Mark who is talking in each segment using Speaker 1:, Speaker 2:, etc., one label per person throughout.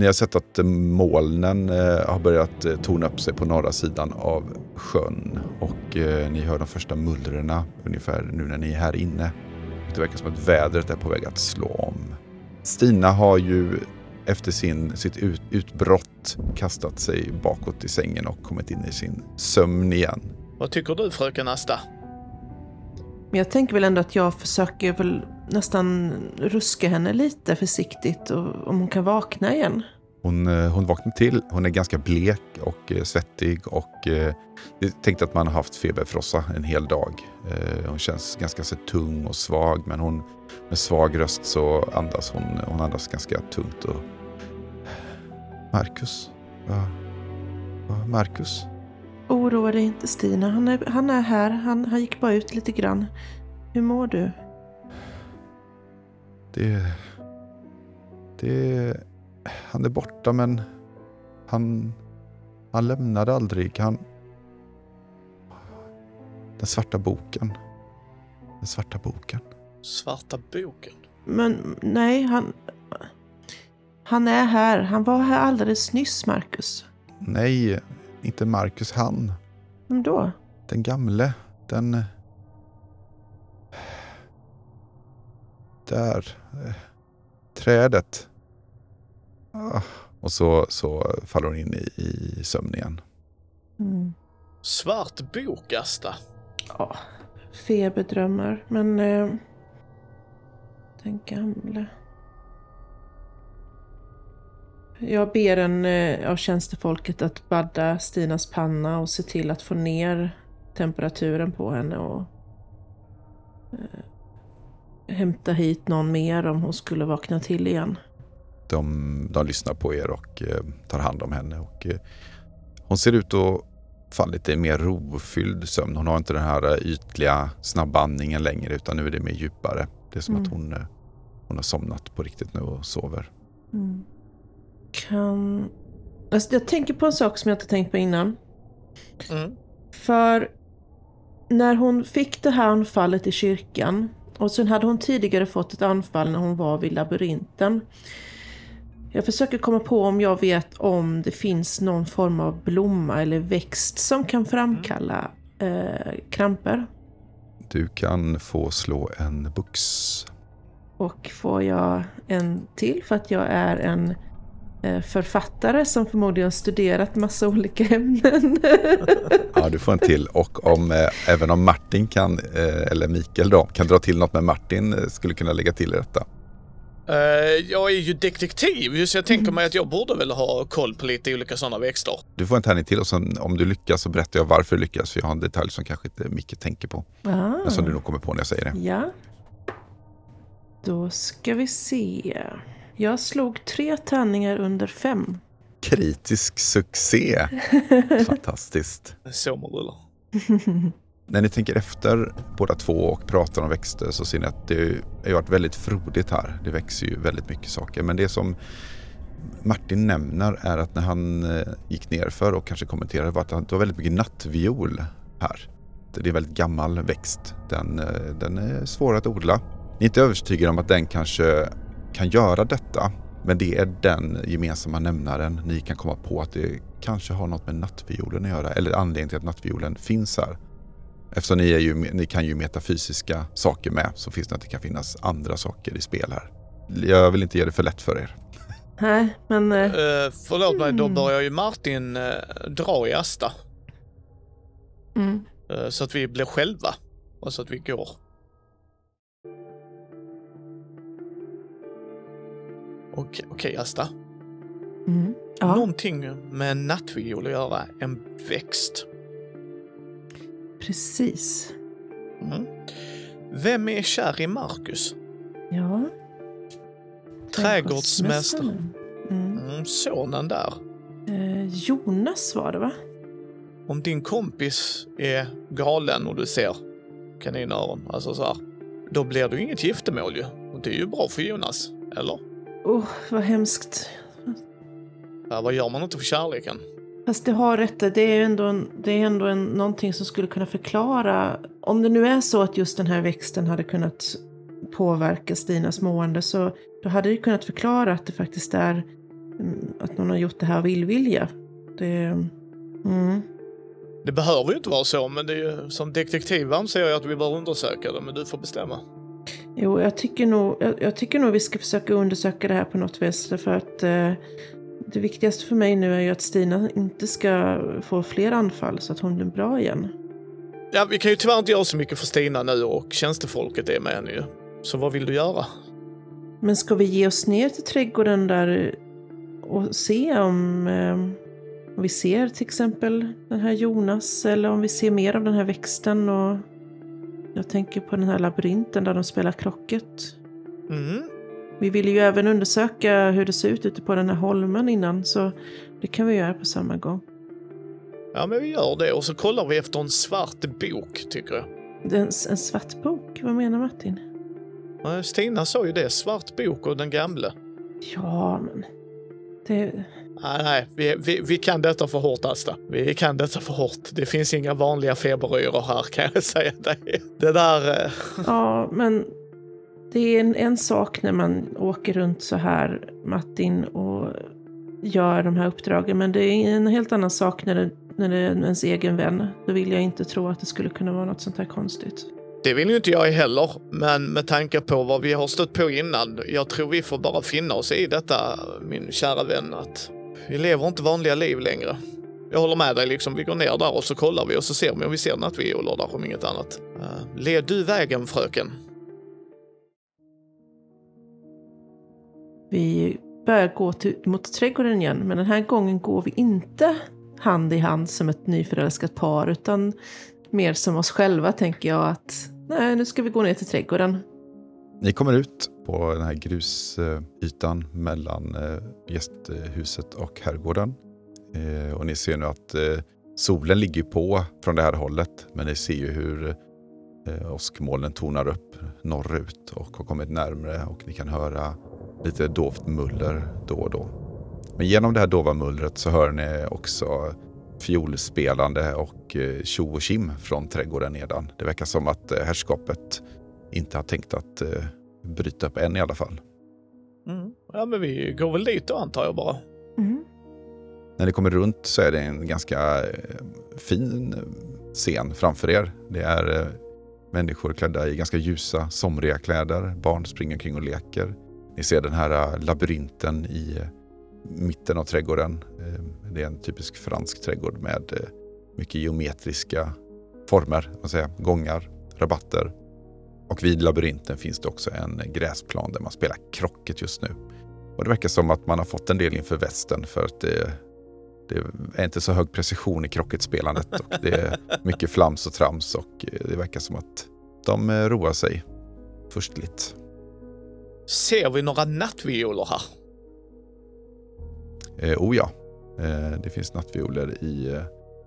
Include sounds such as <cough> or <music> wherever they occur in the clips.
Speaker 1: Ni har sett att molnen eh, har börjat eh, torna upp sig på norra sidan av sjön och eh, ni hör de första mullrorna ungefär nu när ni är här inne. Det verkar som att vädret är på väg att slå om. Stina har ju efter sin, sitt ut, utbrott kastat sig bakåt i sängen och kommit in i sin sömn igen.
Speaker 2: Vad tycker du fröken Asta?
Speaker 3: Men jag tänker väl ändå att jag försöker väl nästan ruska henne lite försiktigt och, om hon kan vakna igen.
Speaker 1: Hon, eh, hon vaknar till. Hon är ganska blek och eh, svettig och eh, tänkte att man har haft feberfrossa en hel dag. Eh, hon känns ganska så tung och svag men hon med svag röst så andas hon, hon andas ganska tungt. Och... Marcus? Va? Va? Marcus?
Speaker 3: Oroa dig inte Stina, han är, han är här. Han, han gick bara ut lite grann. Hur mår du?
Speaker 1: Det... Det... Han är borta men han... Han lämnade aldrig. Han... Den svarta boken. Den svarta boken.
Speaker 2: Svarta boken?
Speaker 3: Men nej, han... Han är här. Han var här alldeles nyss, Marcus.
Speaker 1: Nej, inte Marcus han.
Speaker 3: Vem då?
Speaker 1: Den gamle. Den... Där. Eh, Trädet. Ah, Och så, så faller hon in i, i sömn igen.
Speaker 3: Mm.
Speaker 2: Svart bok, Asta?
Speaker 3: Ja, feberdrömmar. Men... Eh, den gamle. Jag ber en eh, av tjänstefolket att badda Stinas panna och se till att få ner temperaturen på henne och eh, hämta hit någon mer om hon skulle vakna till igen.
Speaker 1: De, de lyssnar på er och eh, tar hand om henne. Och, eh, hon ser ut att falla lite mer rofylld sömn. Hon har inte den här eh, ytliga snabba andningen längre utan nu är det mer djupare. Det är som
Speaker 3: Mm.
Speaker 1: att hon, eh, hon har somnat på riktigt nu och sover.
Speaker 3: Mm. Kan... Alltså, jag tänker på en sak som jag inte tänkt på innan.
Speaker 2: Mm.
Speaker 3: För när hon fick det här anfallet i kyrkan och sen hade hon tidigare fått ett anfall när hon var vid labyrinten. Jag försöker komma på om jag vet om det finns någon form av blomma eller växt som kan framkalla eh, kramper.
Speaker 1: Du kan få slå en bux.
Speaker 3: Och får jag en till för att jag är en författare som förmodligen studerat massa olika ämnen. <laughs>
Speaker 1: Ja, du får en till. Och om, eh, även om Martin kan, eh, eller Mikael då, kan dra till något med Martin eh, skulle kunna lägga till i detta.
Speaker 2: Eh, jag är ju detektiv, så jag tänker mig att jag borde väl ha koll på lite olika sådana växter.
Speaker 1: Du får en tärning till och sen om du lyckas så berättar jag varför du lyckas. För jag har en detalj som kanske inte Micke tänker på.
Speaker 3: ah.
Speaker 1: Men som du nog kommer på när jag säger det.
Speaker 3: Ja. Då ska vi se. Jag slog tre tärningar under fem.
Speaker 1: Kritisk succé. <laughs> Fantastiskt.
Speaker 2: Så man rullar. <laughs>
Speaker 1: När ni tänker efter båda två och pratar om växter så ser ni att det har varit väldigt frodigt här. Det växer ju väldigt mycket saker. Men det som Martin nämner är att när han eh, gick ner för och kanske kommenterade var att det var väldigt mycket nattviol här. Det är en väldigt gammal växt. Den, eh, den är svår att odla. Ni är inte övertygade om att den kanske kan göra detta. Men det är den gemensamma nämnaren ni kan komma på att det kanske har något med nattviolen att göra. Eller anledningen till att nattviolen finns här. Eftersom ni, är ju, ni kan ju metafysiska saker med så finns det att det kan finnas andra saker i spel här. Jag vill inte göra det för lätt för er.
Speaker 3: Nej, men...
Speaker 2: Uh, förlåt mig, då
Speaker 3: Mm.
Speaker 2: börjar ju Martin eh, dra i Asta.
Speaker 3: Mm.
Speaker 2: eh, så att vi blir själva. Och så att vi går. Okej, okej Asta.
Speaker 3: Mm. Ja,
Speaker 2: Någonting med nattviol att göra. En växt.
Speaker 3: precis.
Speaker 2: Mm. Vem är kär i Marcus?
Speaker 3: Ja.
Speaker 2: Trädgårdsmästaren.
Speaker 3: Mm.
Speaker 2: Mm, sonen där.
Speaker 3: Eh, Jonas var det va?
Speaker 2: Om din kompis är galen och du ser kaninöron, alltså så här, då blir det ju inget giftermål ju. Och det är ju bra för Jonas, eller?
Speaker 3: Oh, vad hemskt.
Speaker 2: Ja, vad gör man inte för kärleken?
Speaker 3: Fast det har rätt, det är ändå, en, det är ändå en, någonting som skulle kunna förklara. Om det nu är så att just den här växten hade kunnat påverka Stinas mående så då hade det kunnat förklara att det faktiskt är mm, att någon har gjort det här av illvilja. Det... Mm.
Speaker 2: Det behöver ju inte vara så, men det är ju, som detektiv anser jag att vi bör undersöka det, men du får bestämma.
Speaker 3: Jo, jag tycker, nog, jag, jag tycker nog vi ska försöka undersöka det här på något vis. För att eh, det viktigaste för mig nu är ju att Stina inte ska få fler anfall så att hon blir bra igen.
Speaker 2: Ja, vi kan ju tyvärr inte göra så mycket för Stina nu och tjänstefolket är med ju. Så vad vill du göra?
Speaker 3: Men ska vi ge oss ner till trädgården där och se om, eh, om vi ser till exempel den här Jonas eller om vi ser mer av den här växten och jag tänker på den här labyrinten där de spelar krocket.
Speaker 2: Mm.
Speaker 3: Vi ville ju även undersöka hur det ser ut ute på den här holmen innan så det kan vi göra på samma gång.
Speaker 2: Ja, men vi gör det och så kollar vi efter en svart bok, tycker jag.
Speaker 3: En, en svart bok? Vad menar Martin?
Speaker 2: Stina sa ju det, svart bok och den gamle.
Speaker 3: Ja, men... Det...
Speaker 2: Nej, nej vi, vi, vi kan detta för hårt, Asta. Vi kan detta för hårt. Det finns inga vanliga feberyror här, kan jag säga dig. Det där... eh,
Speaker 3: Ja, men det är en, en sak när man åker runt så här, Martin, och gör de här uppdragen. Men det är en helt annan sak när det, när det är ens egen vän. Då vill jag inte tro att det skulle kunna vara något sånt här konstigt.
Speaker 2: Det vill ju inte jag heller, men med tanke på vad vi har stött på innan, jag tror vi får bara finna oss i detta, min kära vän, att vi lever inte vanliga liv längre. Jag håller med dig, liksom. vi går ner där och så kollar vi och så ser vi om vi ser nattvioler där, om inget annat. Eh, uh, led du vägen, fröken?
Speaker 3: Vi börjar gå till, mot trädgården igen, men den här gången går vi inte hand i hand som ett nyförälskat par, utan mer som oss själva tänker jag att nej, nu ska vi gå ner till trädgården.
Speaker 1: Ni kommer ut på den här grusytan mellan eh, gästhuset och herrgården. Eh, och ni ser nu att eh, solen ligger på från det här hållet. Men ni ser ju hur åskmolnen tonar upp norrut och har kommit närmre och ni kan höra lite dovt muller då och då. Men genom det här dova mullret så hör ni också fiolspelande och eh, tjo och kim från trädgården nedan. Det verkar som att eh, herrskapet inte har tänkt att eh, bryta upp än i alla fall.
Speaker 2: Mm. Ja, men vi går väl dit då, antar jag bara.
Speaker 3: Mm.
Speaker 1: När ni kommer runt så är det en ganska fin scen framför er. Det är människor klädda i ganska ljusa, somriga kläder. Barn springer omkring och leker. Ni ser den här labyrinten i mitten av trädgården. Ehm, det är en typisk fransk trädgård med eh, mycket geometriska former, man säger, gångar, rabatter. Och vid labyrinten finns det också en gräsplan där man spelar krocket just nu. Och det verkar som att man har fått en del inför västen för att det, det är inte så hög precision i krocketspelandet och det är mycket flams och trams och eh, det verkar som att de eh, roar sig förstligt.
Speaker 2: Ser vi några nattvioler här?
Speaker 1: Eh, oh ja, eh, det finns nattvioler i, eh,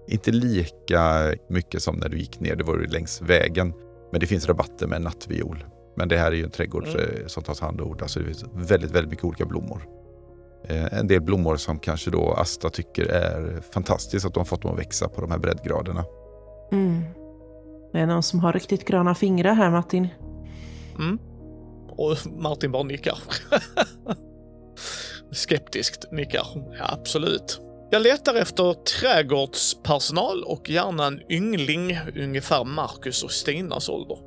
Speaker 1: inte lika mycket som när du gick ner, det var ju längs vägen. Men det finns rabatter med nattviol. Men det här är ju en trädgård
Speaker 2: Mm.
Speaker 1: eh, som tas hand om odlas, så det finns väldigt, väldigt mycket olika blommor. Eh, en del blommor som kanske då Asta tycker är fantastiskt att de har fått dem att växa på de här breddgraderna.
Speaker 3: Mm. Det är någon som har riktigt gröna fingrar här, Martin.
Speaker 2: Mm. Och Martin bara nickar. <laughs> Skeptiskt nickar. Ja, absolut. Jag letar efter trädgårdspersonal och gärna en yngling, ungefär Marcus och Stinas ålder.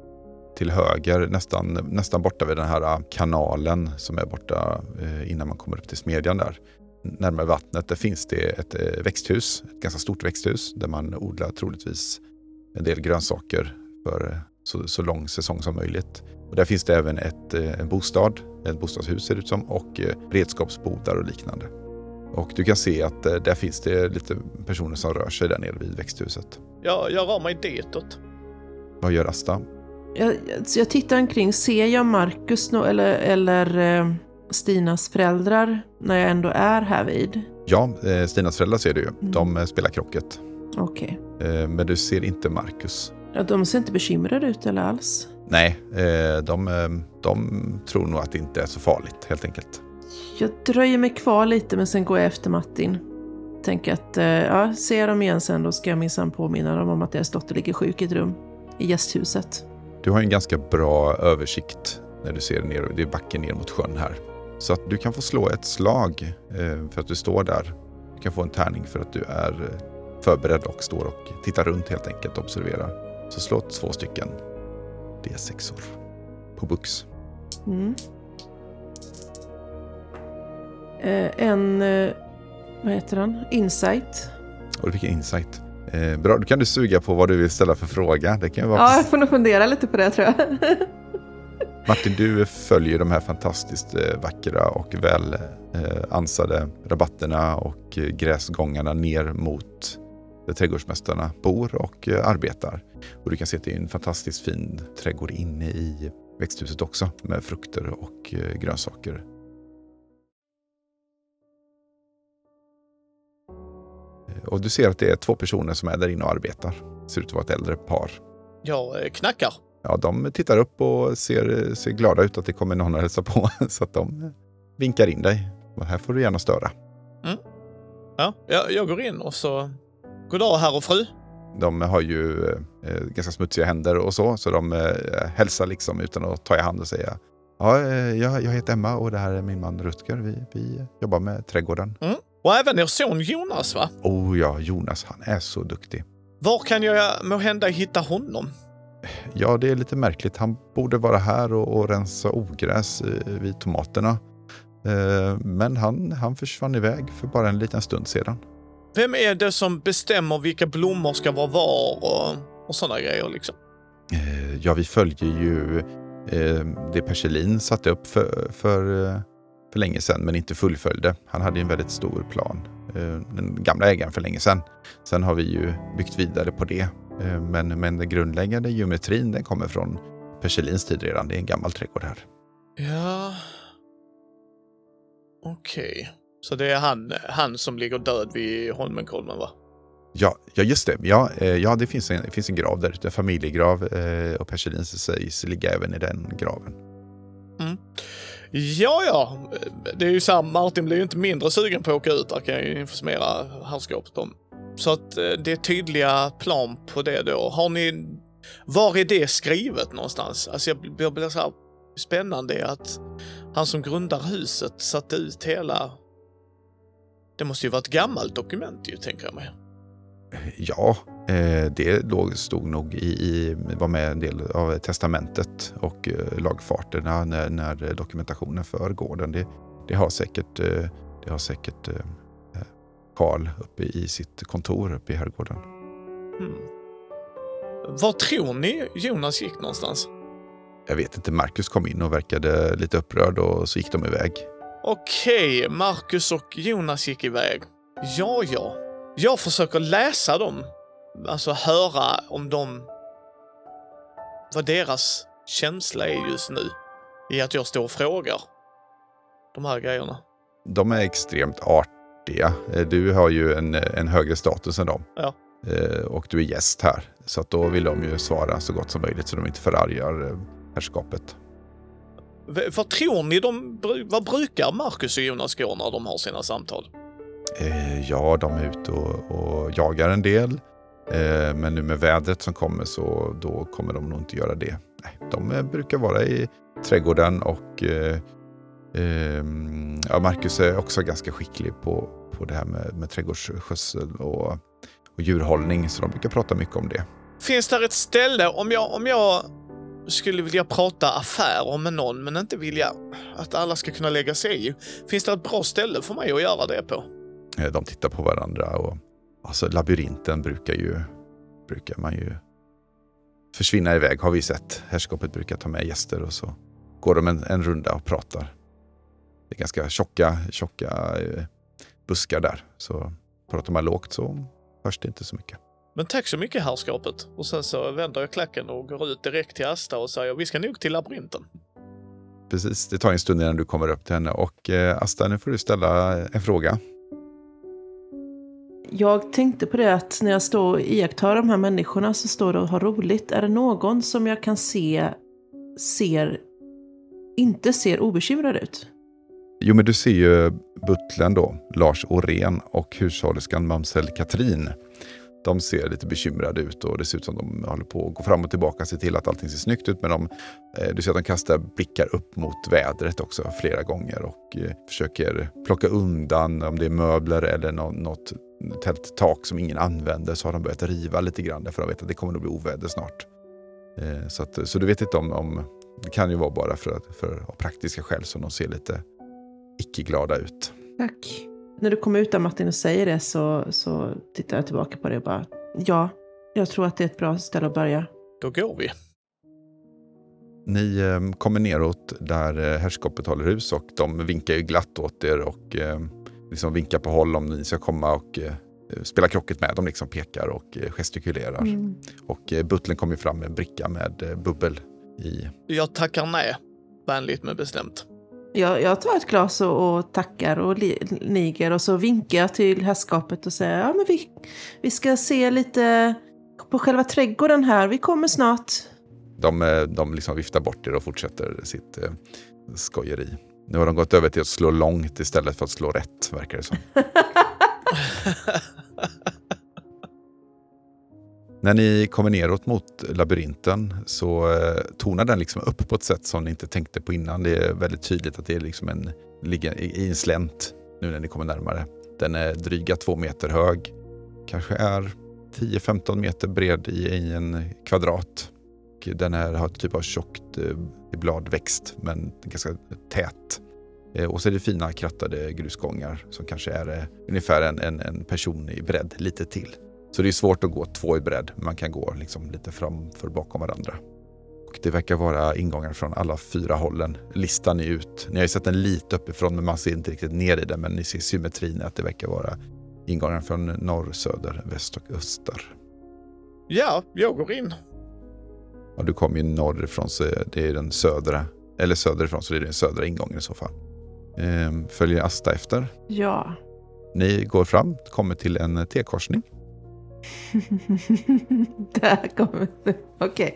Speaker 1: Till höger, nästan, nästan borta vid den här äh, kanalen som är borta äh, innan man kommer upp till smedjan där. Närmare vattnet, där finns det ett äh, växthus, ett ganska stort växthus där man odlar troligtvis en del grönsaker för så, så lång säsong som möjligt. Och där finns det även ett, eh, en bostad, ett bostadshus ser det ut som, och eh, redskapsbodar och liknande. Och du kan se att eh, där finns det lite personer som rör sig där nere vid växthuset.
Speaker 2: Jag, jag rör mig ditåt.
Speaker 1: Vad gör Asta?
Speaker 3: Jag, jag- tittar omkring, ser jag Marcus nå- eller, eller Stinas föräldrar när jag ändå är här vid?
Speaker 1: Ja, Stinas föräldrar ser du ju. De eh, spelar krocket.
Speaker 3: Okej.
Speaker 1: Eh, Men du ser inte Marcus.
Speaker 3: Ja, de ser inte bekymrade ut eller alls.
Speaker 1: Nej, eh, de, eh, de tror nog att det inte är så farligt helt enkelt.
Speaker 3: Jag dröjer mig kvar lite men sen går jag efter Martin. Tänker att, eh, ja, ser jag dem igen sen då ska jag minsann påminna dem om att deras dotter ligger sjuk i ett rum i gästhuset.
Speaker 1: Du har en ganska bra översikt när du ser ner. Det är backen ner mot sjön här. Så att du kan få slå ett slag för att du står där. Du kan få en tärning för att du är förberedd och står och tittar runt helt enkelt och observerar. Så slå två stycken D6or på bux.
Speaker 3: Mm. Eh, en, eh, vad heter den? Insight.
Speaker 1: Och du fick en insight. Eh, bra, då kan du suga på vad du vill ställa för fråga. Det kan ju vara
Speaker 3: Ja, jag får nog fundera lite på det tror jag. <laughs>
Speaker 1: Martin, du följer de här fantastiskt eh, vackra och väl eh, ansade rabatterna och eh, gräsgångarna ner mot där trädgårdsmästarna bor och eh, arbetar. Och du kan se att det är en fantastiskt fin trädgård inne i växthuset också med frukter och eh, grönsaker. Eh, Och du ser att det är två personer som är där inne och arbetar. Ser ut att vara ett äldre par.
Speaker 2: Jag knackar.
Speaker 1: Ja, de tittar upp och ser, ser glada ut att det kommer någon och hälsar på. <laughs> Så att de vinkar in dig. Och här får du gärna störa.
Speaker 2: Ja, jag, jag går in och så... God dag herr och fru.
Speaker 1: De har ju eh, ganska smutsiga händer och så, så de eh, hälsar liksom utan att ta i hand och säga Ja, eh, jag, jag heter Emma och det här är min man Rutger. Vi, vi jobbar med trädgården.
Speaker 2: Mm. Och även er son Jonas va?
Speaker 1: Oh ja, Jonas, han är så duktig.
Speaker 2: Var kan jag må hända hitta honom?
Speaker 1: Ja, det är lite märkligt. Han borde vara här och, och rensa ogräs eh, vid tomaterna. Eh, men han, han försvann iväg för bara en liten stund sedan.
Speaker 2: Vem är det som bestämmer vilka blommor ska vara var och, och sådana grejer liksom?
Speaker 1: Eh, Ja, vi följer ju eh, det Perselin satte upp för, för, eh, för länge sedan, men inte fullföljde. Han hade en väldigt stor plan, den gamla ägaren för länge sedan. Sen har vi ju byggt vidare på det. Men, men den grundläggande geometrin den kommer från Perselins tid redan. Det är en gammal trädgård här.
Speaker 2: Ja... Okej. Så det är han, han som ligger död vid Holmenkollen va?
Speaker 1: Ja, ja just det. Ja, eh, ja det, finns en, det finns en grav där ute, en familjegrav. eh, Och Perselin sägs ligga även i den graven.
Speaker 2: Ja, ja. Det är ju så här, Martin blir ju inte mindre sugen på att åka ut där kan jag ju informera herrskapet om. Så att eh, det är tydliga plan på det då. Har ni... Var är det skrivet någonstans? Alltså jag, jag blir så här spännande att han som grundar huset satte ut hela... Det måste ju vara ett gammalt dokument ju, tänker jag mig.
Speaker 1: Ja, eh, det stod nog i, i, var med en del av testamentet och eh, lagfarterna när, när dokumentationen för gården. Det, det har säkert, eh, det har säkert Karl uppe i sitt kontor uppe i herrgården.
Speaker 2: Hmm. Var tror ni Jonas gick någonstans?
Speaker 1: Jag vet inte, Marcus kom in och verkade lite upprörd och så gick de iväg.
Speaker 2: Okej, Marcus och Jonas gick iväg. Ja, ja. Jag försöker läsa dem. Alltså höra om de... Vad deras känsla är just nu. I att jag står och frågar. De här grejerna.
Speaker 1: De är extremt artiga. Eh, Du har ju en, en högre status än dem.
Speaker 2: Ja.
Speaker 1: Eh, Och du är gäst här. Så att då vill de ju svara så gott som möjligt så de inte förargar eh, herrskapet.
Speaker 2: Vad tror ni de... Vad brukar Marcus och Jonas gå när de har sina samtal?
Speaker 1: Eh, ja, de är ute och, och jagar en del. Eh, men nu med vädret som kommer så då kommer de nog inte göra det. Nej, de eh, brukar vara i trädgården och eh, ehm, ja, Marcus är också ganska skicklig på, på det här med, med trädgårdsskötsel och, och djurhållning. Så de brukar prata mycket om det.
Speaker 2: Finns där ett ställe, om jag, om jag skulle vilja prata affärer med någon men inte vilja att alla ska kunna lägga sig i. Finns det ett bra ställe för mig att göra det på?
Speaker 1: Eh, de tittar på varandra och alltså labyrinten brukar ju brukar man ju försvinna iväg har vi sett. Herrskapet brukar ta med gäster och så går de en, en runda och pratar. Det är ganska tjocka, tjocka eh, buskar där. Så pratar man lågt så hörs det inte så mycket.
Speaker 2: Men tack så mycket herrskapet. Och sen så vänder jag klacken och går ut direkt till Asta och säger vi ska nog till labyrinten.
Speaker 1: Precis, det tar en stund innan du kommer upp till henne. Och eh, Asta, nu får du ställa en fråga.
Speaker 3: Jag tänkte på det att när jag står och iakttar de här människorna så står det och har roligt. Är det någon som jag kan se ser, inte ser obekymrad ut?
Speaker 1: Jo, men du ser ju butlern då, Lars Orén och hushållerskan mamsell Katrin de ser lite bekymrade ut och det ser ut som de håller på att gå fram och tillbaka och se till att allting ser snyggt ut. Men de, eh, du ser att de kastar blickar upp mot vädret också flera gånger och eh, försöker plocka undan om det är möbler eller något tälttak som ingen använder så har de börjat riva lite grann därför de vet att det kommer att bli oväder snart. Eh, så, att, så du vet inte om, om det kan ju vara bara för, för av praktiska skäl som de ser lite icke-glada ut.
Speaker 3: Tack. När du kommer ut där Martin och säger det så, så tittar jag tillbaka på det och bara ja, jag tror att det är ett bra ställe att börja.
Speaker 2: Då går vi.
Speaker 1: Ni eh, kommer neråt där eh, herrskapet håller hus och de vinkar ju glatt åt er och eh, liksom vinkar på håll om ni ska komma och eh, spela krocket med. De liksom pekar och eh, gestikulerar. Mm. Och eh, butlern kommer fram med en bricka med eh, bubbel i.
Speaker 2: Jag tackar nej, vänligt men bestämt.
Speaker 3: Jag, jag tar ett glas och, och tackar och niger och så vinkar jag till herrskapet och säger ja men vi, vi ska se lite på själva trädgården här, vi kommer snart.
Speaker 1: De, eh, de liksom viftar bort er och fortsätter sitt eh, skojeri. Nu har de gått över till att slå långt istället för att slå rätt, verkar det som. <laughs> När ni kommer neråt mot labyrinten så eh, tonar den liksom upp på ett sätt som ni inte tänkte på innan. Det är väldigt tydligt att det är liksom en, ligger i en slänt nu när ni kommer närmare. Den är dryga två meter hög. Kanske är 10-15 meter bred i, i en kvadrat. Den här har ett typ av tjockt eh, bladväxt men ganska tät. Eh, och så är det fina krattade grusgångar som kanske är eh, ungefär en, en, en person i bredd, lite till. Så det är svårt att gå två i bredd, men man kan gå liksom lite framför bakom varandra. Och det verkar vara ingångar från alla fyra hållen. Listan är ut. Ni har ju sett den lite uppifrån, men man ser inte riktigt ner i den. Men ni ser symmetrin att det verkar vara ingångar från norr, söder, väst och öster.
Speaker 2: Ja, jag går in.
Speaker 1: Ja, du kommer ju norrifrån, så det är den södra. Eller söderifrån, så det är den södra ingången i så fall. Ehm, följer Asta efter?
Speaker 3: Ja.
Speaker 1: Ni går fram, kommer till en T-korsning. <laughs>
Speaker 3: Där kommer det. Okej, okay.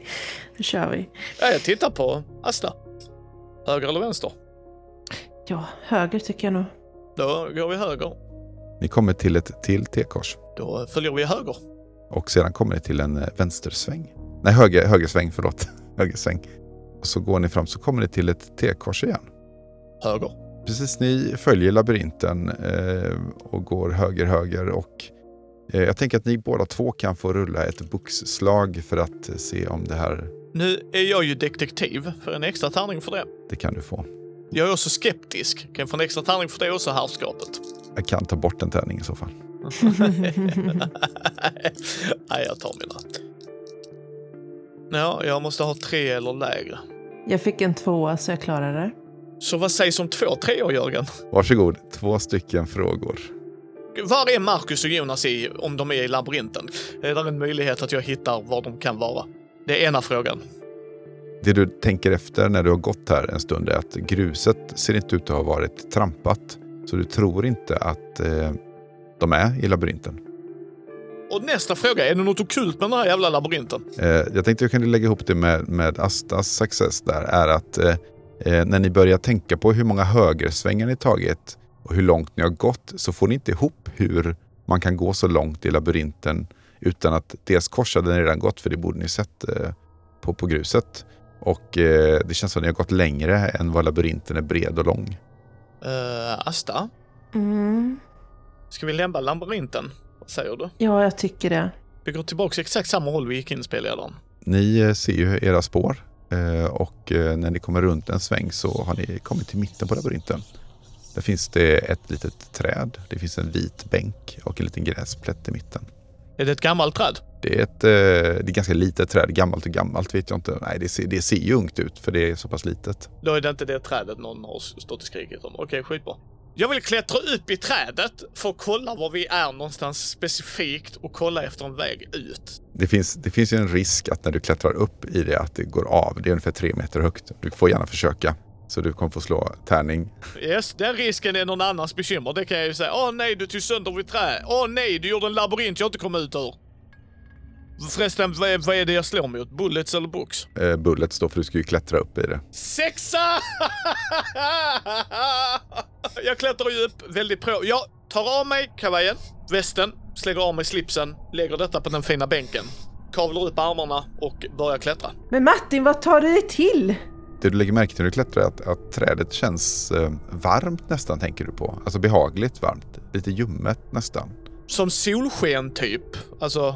Speaker 3: nu kör vi.
Speaker 2: Ja, jag tittar på Asta. Höger eller vänster?
Speaker 3: Ja, höger tycker jag nog.
Speaker 2: Då går vi höger.
Speaker 1: Ni kommer till ett till T-kors.
Speaker 2: Då följer vi höger.
Speaker 1: Och sedan kommer ni till en eh, vänstersväng. Nej, höger, högersväng, förlåt. <laughs> högersväng. Och så går ni fram så kommer ni till ett T-kors igen.
Speaker 2: Höger.
Speaker 1: Precis, ni följer labyrinten eh, och går höger, höger och jag tänker att ni båda två kan få rulla ett boxslag för att se om det här...
Speaker 2: Nu är jag ju detektiv, för en extra tärning för det.
Speaker 1: Det kan du få.
Speaker 2: Jag är också skeptisk. Kan jag få en extra tärning för det också, herrskapet?
Speaker 1: Jag kan ta bort en tärning i så fall. <laughs>
Speaker 2: Nej, jag tar mina. Ja, jag måste ha tre eller lägre.
Speaker 3: Jag fick en tvåa så jag klarade det.
Speaker 2: Så vad sägs om två treor, Jörgen?
Speaker 1: Varsågod, två stycken frågor.
Speaker 2: Var är Marcus och Jonas i, om de är i labyrinten? Är det en möjlighet att jag hittar var de kan vara? Det är ena frågan.
Speaker 1: Det du tänker efter när du har gått här en stund är att gruset ser inte ut att ha varit trampat. Så du tror inte att eh, de är i labyrinten.
Speaker 2: Och nästa fråga, är det något okult med den här jävla labyrinten?
Speaker 1: Eh, jag tänkte att jag kunde lägga ihop det med, med Astas success där, är att eh, eh, när ni börjar tänka på hur många högersvängar ni tagit och hur långt ni har gått så får ni inte ihop hur man kan gå så långt i labyrinten utan att dels korsade ni redan gått, för det borde ni sett eh, på, på gruset. Och eh, det känns som att ni har gått längre än vad labyrinten är bred och lång.
Speaker 2: Uh, Asta?
Speaker 3: Mm.
Speaker 2: Ska vi lämna labyrinten? Vad säger du?
Speaker 3: Ja, jag tycker det.
Speaker 2: Vi går tillbaka exakt samma håll vi gick in, spelledaren.
Speaker 1: Ni eh, ser ju era spår eh, och när ni kommer runt en sväng så har ni kommit till mitten på labyrinten. Där finns det ett litet träd. Det finns en vit bänk och en liten gräsplätt i mitten.
Speaker 2: Är det ett gammalt träd?
Speaker 1: Det är ett, eh, det är ganska litet träd. Gammalt och gammalt vet jag inte. Nej, det ser, det ser ju ungt ut för det är så pass litet.
Speaker 2: Då är det inte det trädet någon har stått och skrikit om. Okej, skitbra. Jag vill klättra upp i trädet för att kolla var vi är någonstans specifikt och kolla efter en väg ut.
Speaker 1: Det finns, det finns ju en risk att när du klättrar upp i det att det går av. Det är ungefär tre meter högt. Du får gärna försöka. Så du kommer få slå tärning.
Speaker 2: Yes, den risken är någon annans bekymmer. Det kan jag ju säga. Åh nej, du tog sönder mitt trä. Åh nej, du gjorde en labyrint jag inte kom ut ur. Förresten, vad är, vad är det jag slår mot? Bullets eller books?
Speaker 1: Eh, bullets då, för du ska ju klättra upp i det.
Speaker 2: Sexa! <laughs> jag klättrar ju upp väldigt pro. Jag tar av mig kavajen, västen, slänger av mig slipsen, lägger detta på den fina bänken, kavlar upp armarna och börjar klättra.
Speaker 3: Men Martin, vad tar du dig till?
Speaker 1: Det du lägger märke till när du klättrar är att, att trädet känns eh, varmt nästan tänker du på. Alltså behagligt varmt. Lite ljummet nästan.
Speaker 2: Som solsken typ. Alltså,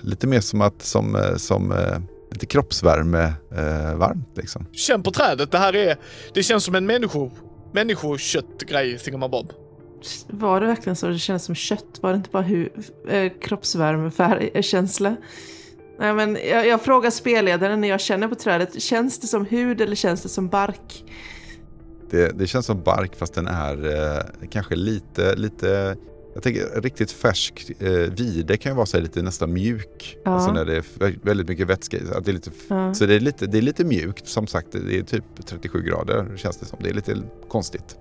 Speaker 1: Lite mer som att som, eh, som eh, lite kroppsvärme eh, varmt liksom.
Speaker 2: känn på trädet. Det här är... Det känns som en människo... Människoköttgrej, Thingamabob. Bob.
Speaker 3: Var det verkligen så? Det kändes som kött? Var det inte bara hu- eh, kroppsvärmekänsla? Nej, men jag, jag frågar spelledaren när jag känner på trädet. Känns det som hud eller känns det som bark?
Speaker 1: Det, det känns som bark fast den är eh, kanske lite, lite jag tänker riktigt färsk eh, vide kan ju vara så lite nästan mjuk.
Speaker 3: Ja.
Speaker 1: Alltså när det är vä- väldigt mycket vätska att Det är lite,
Speaker 3: Ja.
Speaker 1: Så det är, lite, det är lite mjukt som sagt. Det är typ 37 grader känns det som. Det är lite konstigt.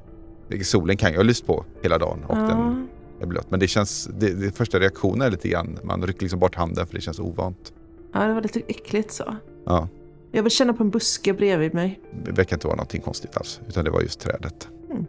Speaker 1: Solen kan ju ha lyst på hela dagen och den
Speaker 3: Ja.
Speaker 1: är blöt. Men det känns, det, det första reaktionen är lite grann, man rycker liksom bort handen för det känns ovant.
Speaker 3: Ja, det var lite äckligt så.
Speaker 1: Ja,
Speaker 3: Jag vill känna på en buske bredvid mig.
Speaker 1: det verkar inte vara någonting konstigt alls. Utan det var just trädet.
Speaker 3: Mm.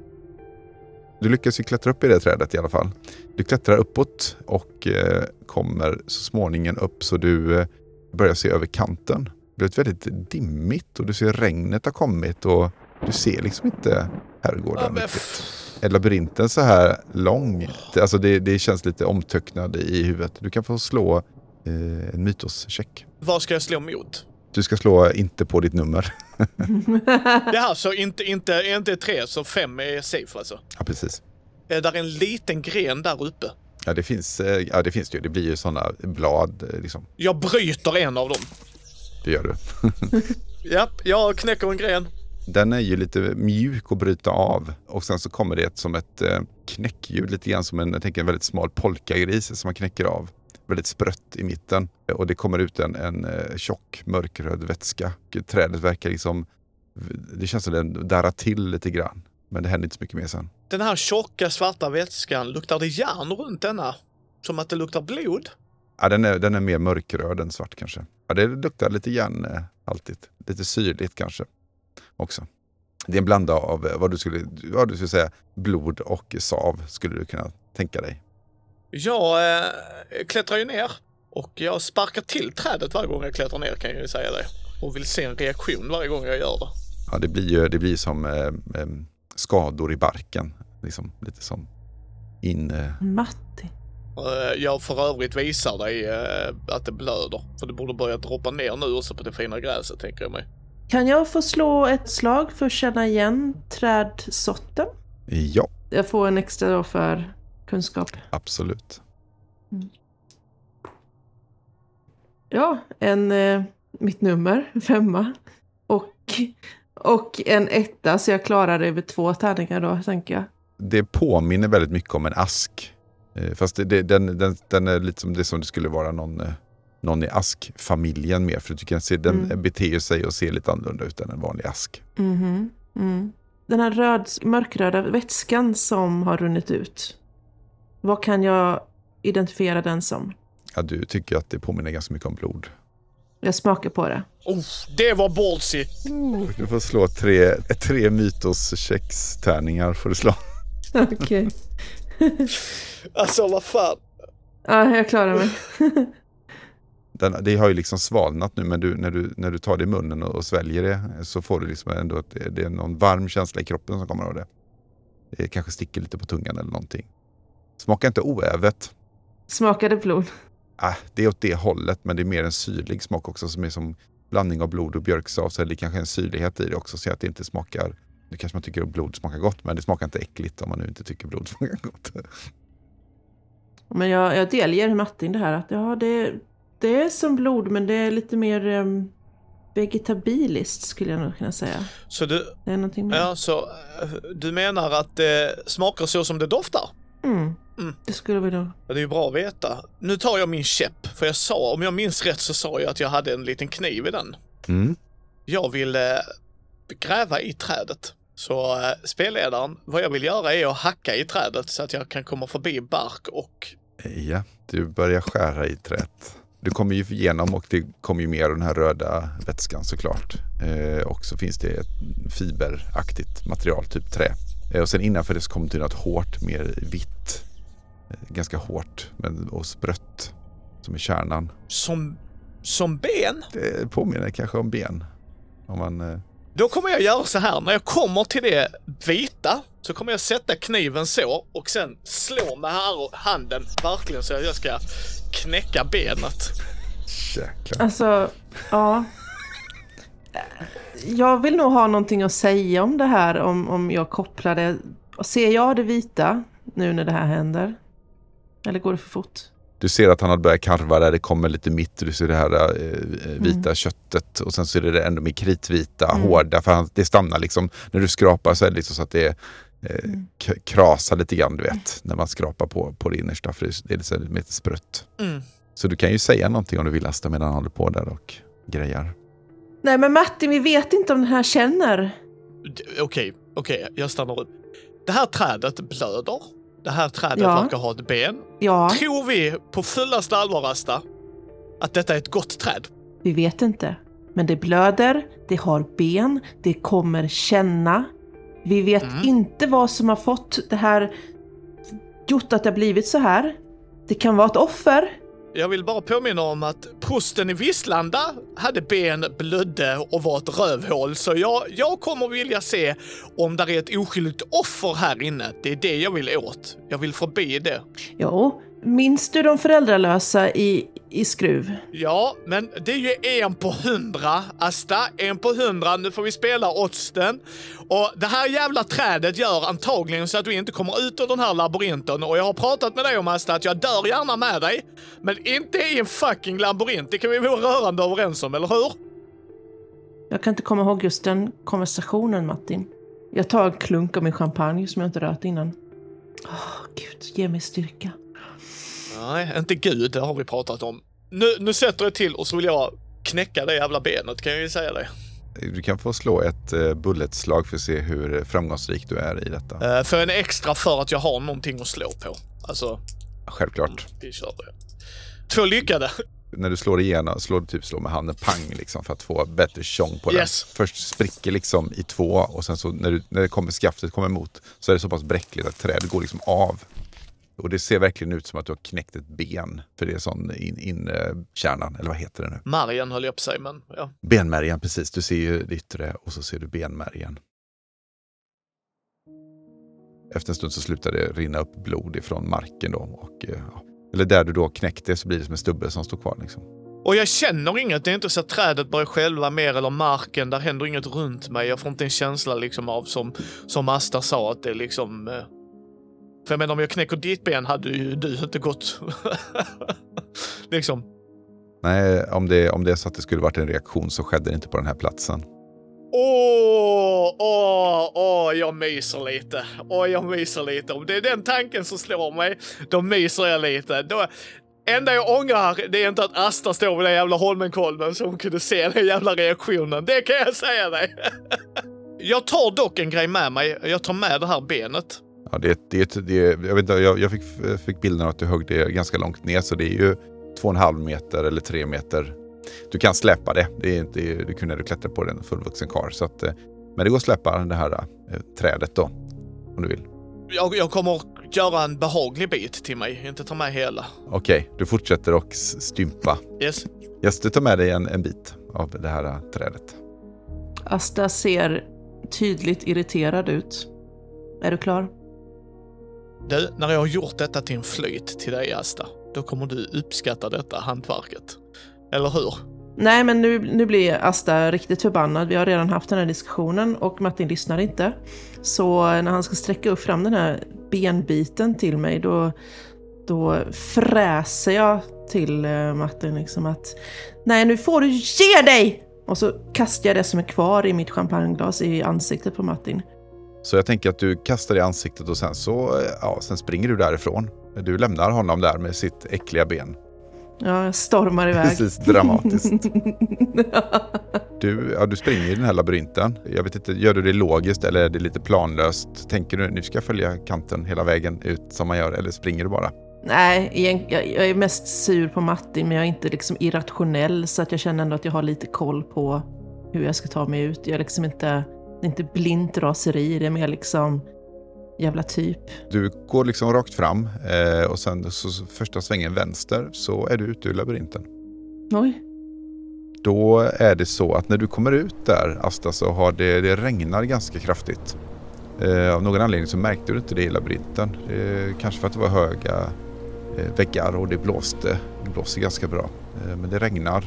Speaker 1: Du lyckas ju klättra upp i det trädet i alla fall. Du klättrar uppåt och eh, kommer så småningom upp så du eh, börjar se över kanten. Det blir väldigt dimmigt och du ser regnet har kommit och du ser liksom inte herrgården riktigt. Är labyrinten så här lång? Alltså det, det känns lite omtöcknad i huvudet. Du kan få slå eh, en mytoscheck.
Speaker 2: vad ska jag slå mot?
Speaker 1: Du ska slå inte på ditt nummer. <laughs>
Speaker 2: Det här så inte, inte, inte tre, så fem är safe alltså.
Speaker 1: Ja, precis.
Speaker 2: Är där en liten gren där uppe?
Speaker 1: Ja, det finns, eh, ja, det finns det ju. Det blir ju sådana blad. eh, Liksom.
Speaker 2: Jag bryter en av dem.
Speaker 1: Det gör du. <laughs>
Speaker 2: Ja, jag knäcker en gren.
Speaker 1: Den är ju lite mjuk att bryta av och sen så kommer det som ett eh, knäckljud, lite grann som en, jag tänker en väldigt smal polkagris som man knäcker av. Väldigt sprött i mitten och det kommer ut en, en eh, tjock mörkröd vätska. Trädet verkar liksom, det känns som den darrar till lite grann. Men det händer inte så mycket mer sen.
Speaker 2: Den här tjocka svarta vätskan, luktar det järn runt denna? Som att det luktar blod?
Speaker 1: Ja, den, är, den är mer mörkröd än svart kanske. Ja, det luktar lite järnhaltigt. Lite syrligt kanske också. Det är en blanda av eh, vad du skulle, vad du skulle säga, blod och sav skulle du kunna tänka dig.
Speaker 2: Jag eh, klättrar ju ner och jag sparkar till trädet varje gång jag klättrar ner kan jag ju säga det. Och vill se en reaktion varje gång jag gör det.
Speaker 1: Ja, det blir ju det blir som eh, eh, skador i barken. Liksom, lite som in... Eh,
Speaker 3: Martin.
Speaker 2: Eh, Jag för övrigt visar dig eh, att det blöder. För det borde börja droppa ner nu också på det fina gräset tänker jag mig.
Speaker 3: Kan jag få slå ett slag för att känna igen trädsorten?
Speaker 1: ja,
Speaker 3: Jag får en extra då för kunskap.
Speaker 1: absolut.
Speaker 3: Ja, en, eh, mitt nummer, <laughs> femma. Och, och en etta, så jag klarar det över två tärningar då, tänker jag.
Speaker 1: Det påminner väldigt mycket om en ask. Eh, fast det, det, den, den, den är lite som det som det skulle vara någon, eh, någon i askfamiljen mer. För du kan se, den
Speaker 3: Mm.
Speaker 1: beter sig och ser lite annorlunda ut än en vanlig ask.
Speaker 3: Mhm, mm. Den här röd, mörkröda vätskan som har runnit ut. Vad kan jag identifiera den som?
Speaker 1: Ja, du tycker att det påminner ganska mycket om blod.
Speaker 3: Jag smakar på det.
Speaker 2: Oh, det var ballsy!
Speaker 1: Du får slå tre, tre mytos-tärningar får du slå. <laughs>
Speaker 3: Okej. <laughs>
Speaker 2: Alltså vad fan.
Speaker 3: Ja, jag klarar mig. <laughs>
Speaker 1: Den, det har ju liksom svalnat nu men du, när, du, när du tar det i munnen och, och sväljer det så får du liksom ändå att det, det är någon varm känsla i kroppen som kommer av det. Det kanske sticker lite på tungan eller någonting. Smakar inte oävet.
Speaker 3: Smakar det blod?
Speaker 1: Ah, det är åt det hållet men det är mer en syrlig smak också som är som blandning av blod och björksav. Så det kanske är en syrlighet i det också så att det inte smakar nu kanske man tycker att blod smakar gott men det smakar inte äckligt om man nu inte tycker blod <laughs> smakar gott.
Speaker 3: Men jag, jag delger Martin det här att ja, det, det är som blod men det är lite mer um, vegetabiliskt skulle jag nog kunna säga.
Speaker 2: Så du,
Speaker 3: Det är någonting mer.
Speaker 2: ja, så, eh, du menar att det smakar så som det doftar?
Speaker 3: Mm.
Speaker 2: Mm.
Speaker 3: Det skulle vi nog.
Speaker 2: Ja, Det är ju bra att veta. Nu tar jag min käpp, för jag sa, om jag minns rätt så sa jag att jag hade en liten kniv i den.
Speaker 1: Mm.
Speaker 2: Jag vill eh, gräva i trädet. Så eh, spelledaren, vad jag vill göra är att hacka i trädet så att jag kan komma förbi bark och...
Speaker 1: Ja, du börjar skära i träet. Du kommer ju igenom och det kommer ju mer av den här röda vätskan såklart. Eh, och så finns det ett fiberaktigt material, typ trä. Eh, och sen innanför det så kommer det något hårt, mer vitt ganska hårt men, och sprött som är kärnan.
Speaker 2: Som, som ben?
Speaker 1: Det påminner kanske om ben. Om man, eh,
Speaker 2: Då kommer jag göra så här, när jag kommer till det vita så kommer jag sätta kniven så och sen slå med här handen verkligen så att jag ska knäcka benet.
Speaker 1: jäklar.
Speaker 3: Alltså, ja. Jag vill nog ha någonting att säga om det här, om, om jag kopplar det. Ser jag det vita nu när det här händer? Eller går det för fort?
Speaker 1: Du ser att han har börjat karva där det kommer lite mitt. Du ser det här eh, vita köttet och sen så är det ändå mer kritvita,
Speaker 3: Mm.
Speaker 1: hårda. För han, det stannar liksom. När du skrapar så är det liksom så att det eh, k- krasar lite grann, du vet. När man skrapar på, på det innersta. För det är lite, så- lite sprött.
Speaker 2: Mm.
Speaker 1: Så du kan ju säga någonting om du vill Asta medan han håller på där och grejar.
Speaker 3: Nej men Martin, vi vet inte om den här känner.
Speaker 2: Okej, okej, jag stannar upp. Det här trädet blöder. Det här trädet
Speaker 3: Ja.
Speaker 2: verkar ha ett ben.
Speaker 3: Ja,
Speaker 2: Tror vi på fullaste allvar, Asta, att detta är ett gott träd?
Speaker 3: vi vet inte. Men det blöder, det har ben, det kommer känna. Vi vet
Speaker 2: Mm.
Speaker 3: inte vad som har fått det här gjort att det har blivit så här. Det kan vara ett offer.
Speaker 2: Jag vill bara påminna om att prosten i Visslanda hade ben, blödde och var ett rövhål. Så jag, jag kommer vilja se om där är ett oskyldigt offer här inne. Det är det jag vill åt. Jag vill förbi det.
Speaker 3: Jo, minns du de föräldralösa i, i Skruv?
Speaker 2: Ja, men det är ju en på hundra, Asta. En på hundra. Nu får vi spela oddsen. Och det här jävla trädet gör antagligen så att du inte kommer ut ur den här labyrinten. Och jag har pratat med dig om Asta att jag dör gärna med dig. Men inte i en fucking labyrint. Det kan vi vara rörande överens om, eller hur?
Speaker 3: Jag kan inte komma ihåg just den konversationen, Martin. Jag tar en klunk av min champagne som jag inte rört innan. Åh, gud, ge mig styrka.
Speaker 2: Nej, inte Gud. Det har vi pratat om. Nu, nu sätter jag till och så vill jag knäcka det jävla benet, kan jag ju säga det.
Speaker 1: Du kan få slå ett uh, bulletslag för att se hur framgångsrik du är i detta.
Speaker 2: Uh, för en extra för att jag har någonting att slå på. Alltså,
Speaker 1: Självklart.
Speaker 2: vi kör det. Två lyckade.
Speaker 1: När du slår igenom, slår du typ slå med handen pang liksom för att få bättre tjong på
Speaker 2: Yes.
Speaker 1: den. Först spricker liksom i två och sen så när, du, när det kommer, skaftet kommer emot så är det så pass bräckligt att trädet går liksom av. Och det ser verkligen ut som att du har knäckt ett ben. För det är sån in, in eh, kärnan, eller vad heter det nu?
Speaker 2: Margen höll jag på sig, men ja.
Speaker 1: Benmärgen, precis. Du ser ju det yttre och så ser du benmärgen. Efter en stund så slutar det rinna upp blod ifrån marken då. Och, eh, ja. Eller där du då knäckte så blir det som en stubbe som står kvar. Liksom.
Speaker 2: Och jag känner inget. Det är inte så att trädet börjar själva mer eller marken. Där händer inget runt mig. Jag får inte en känsla liksom av som, som Asta sa att det liksom... För jag menar om jag knäcker ditt ben hade ju du inte gått... <laughs> liksom.
Speaker 1: Nej, om det, om det är så att det skulle varit en reaktion så skedde det inte på den här platsen.
Speaker 2: Åh, åh, åh, jag myser lite. Åh, jag myser lite. Om det är den tanken som slår mig, då myser jag lite. Då, enda jag ångrar, det är inte att Asta står vid den jävla Holmenkollen så hon kunde se den jävla reaktionen. Det kan jag säga dig. <laughs> jag tar dock en grej med mig. Jag tar med det här benet.
Speaker 1: Ja, det, det, det, jag, vet inte, jag, jag fick, fick bilden av att du högg det ganska långt ner så det är ju två och en halv meter eller tre meter. Du kan släppa det. det, är inte, du kunde du klättra på den fullvuxen karl. Så att, eh, men det går att släppa det här eh, trädet då. Om du vill.
Speaker 2: Jag, jag kommer göra en behaglig bit till mig, inte ta med hela.
Speaker 1: Okej, du fortsätter och stympa.
Speaker 2: Yes.
Speaker 1: Yes, du tar med dig en, en bit av det här eh, trädet.
Speaker 3: Asta ser tydligt irriterad ut. Är du klar?
Speaker 2: Du, när jag har gjort detta till en flyt till dig, Asta, då kommer du uppskatta detta hantverket. Eller hur?
Speaker 3: Nej, men nu, nu blir Asta riktigt förbannad. Vi har redan haft den här diskussionen och Martin lyssnar inte. Så när han ska sträcka upp fram den här benbiten till mig, då, då fräser jag till eh, Martin liksom att Nej, nu får du ge dig! Och så kastar jag det som är kvar i mitt champagneglas i ansiktet på Martin.
Speaker 1: Så jag tänker att du kastar i ansiktet och sen så ja, sen springer du därifrån. Du lämnar honom där med sitt äckliga ben.
Speaker 3: Ja, jag stormar iväg.
Speaker 1: Precis, dramatiskt. <laughs> Du, ja, du springer i den här labyrinten. Jag vet inte, gör du det logiskt eller är det lite planlöst? Tänker du nu ska jag följa kanten hela vägen ut som man gör eller springer du bara?
Speaker 3: Nej, jag, är mest sur på Martin, men jag är inte liksom irrationell så att jag känner ändå att jag har lite koll på hur jag ska ta mig ut. Jag är liksom inte, det är inte blint raseri, det är mer liksom jävla typ?
Speaker 1: Du går liksom rakt fram eh, och sen så första svängen vänster så är du ute ur labyrinten.
Speaker 3: Oj.
Speaker 1: Då är det så att när du kommer ut där Asta så har det, det regnar ganska kraftigt. Eh, av någon anledning så märkte du inte det i labyrinten. Eh, kanske för att det var höga eh, väggar och det blåste. Det blåser ganska bra. Eh, men det regnar.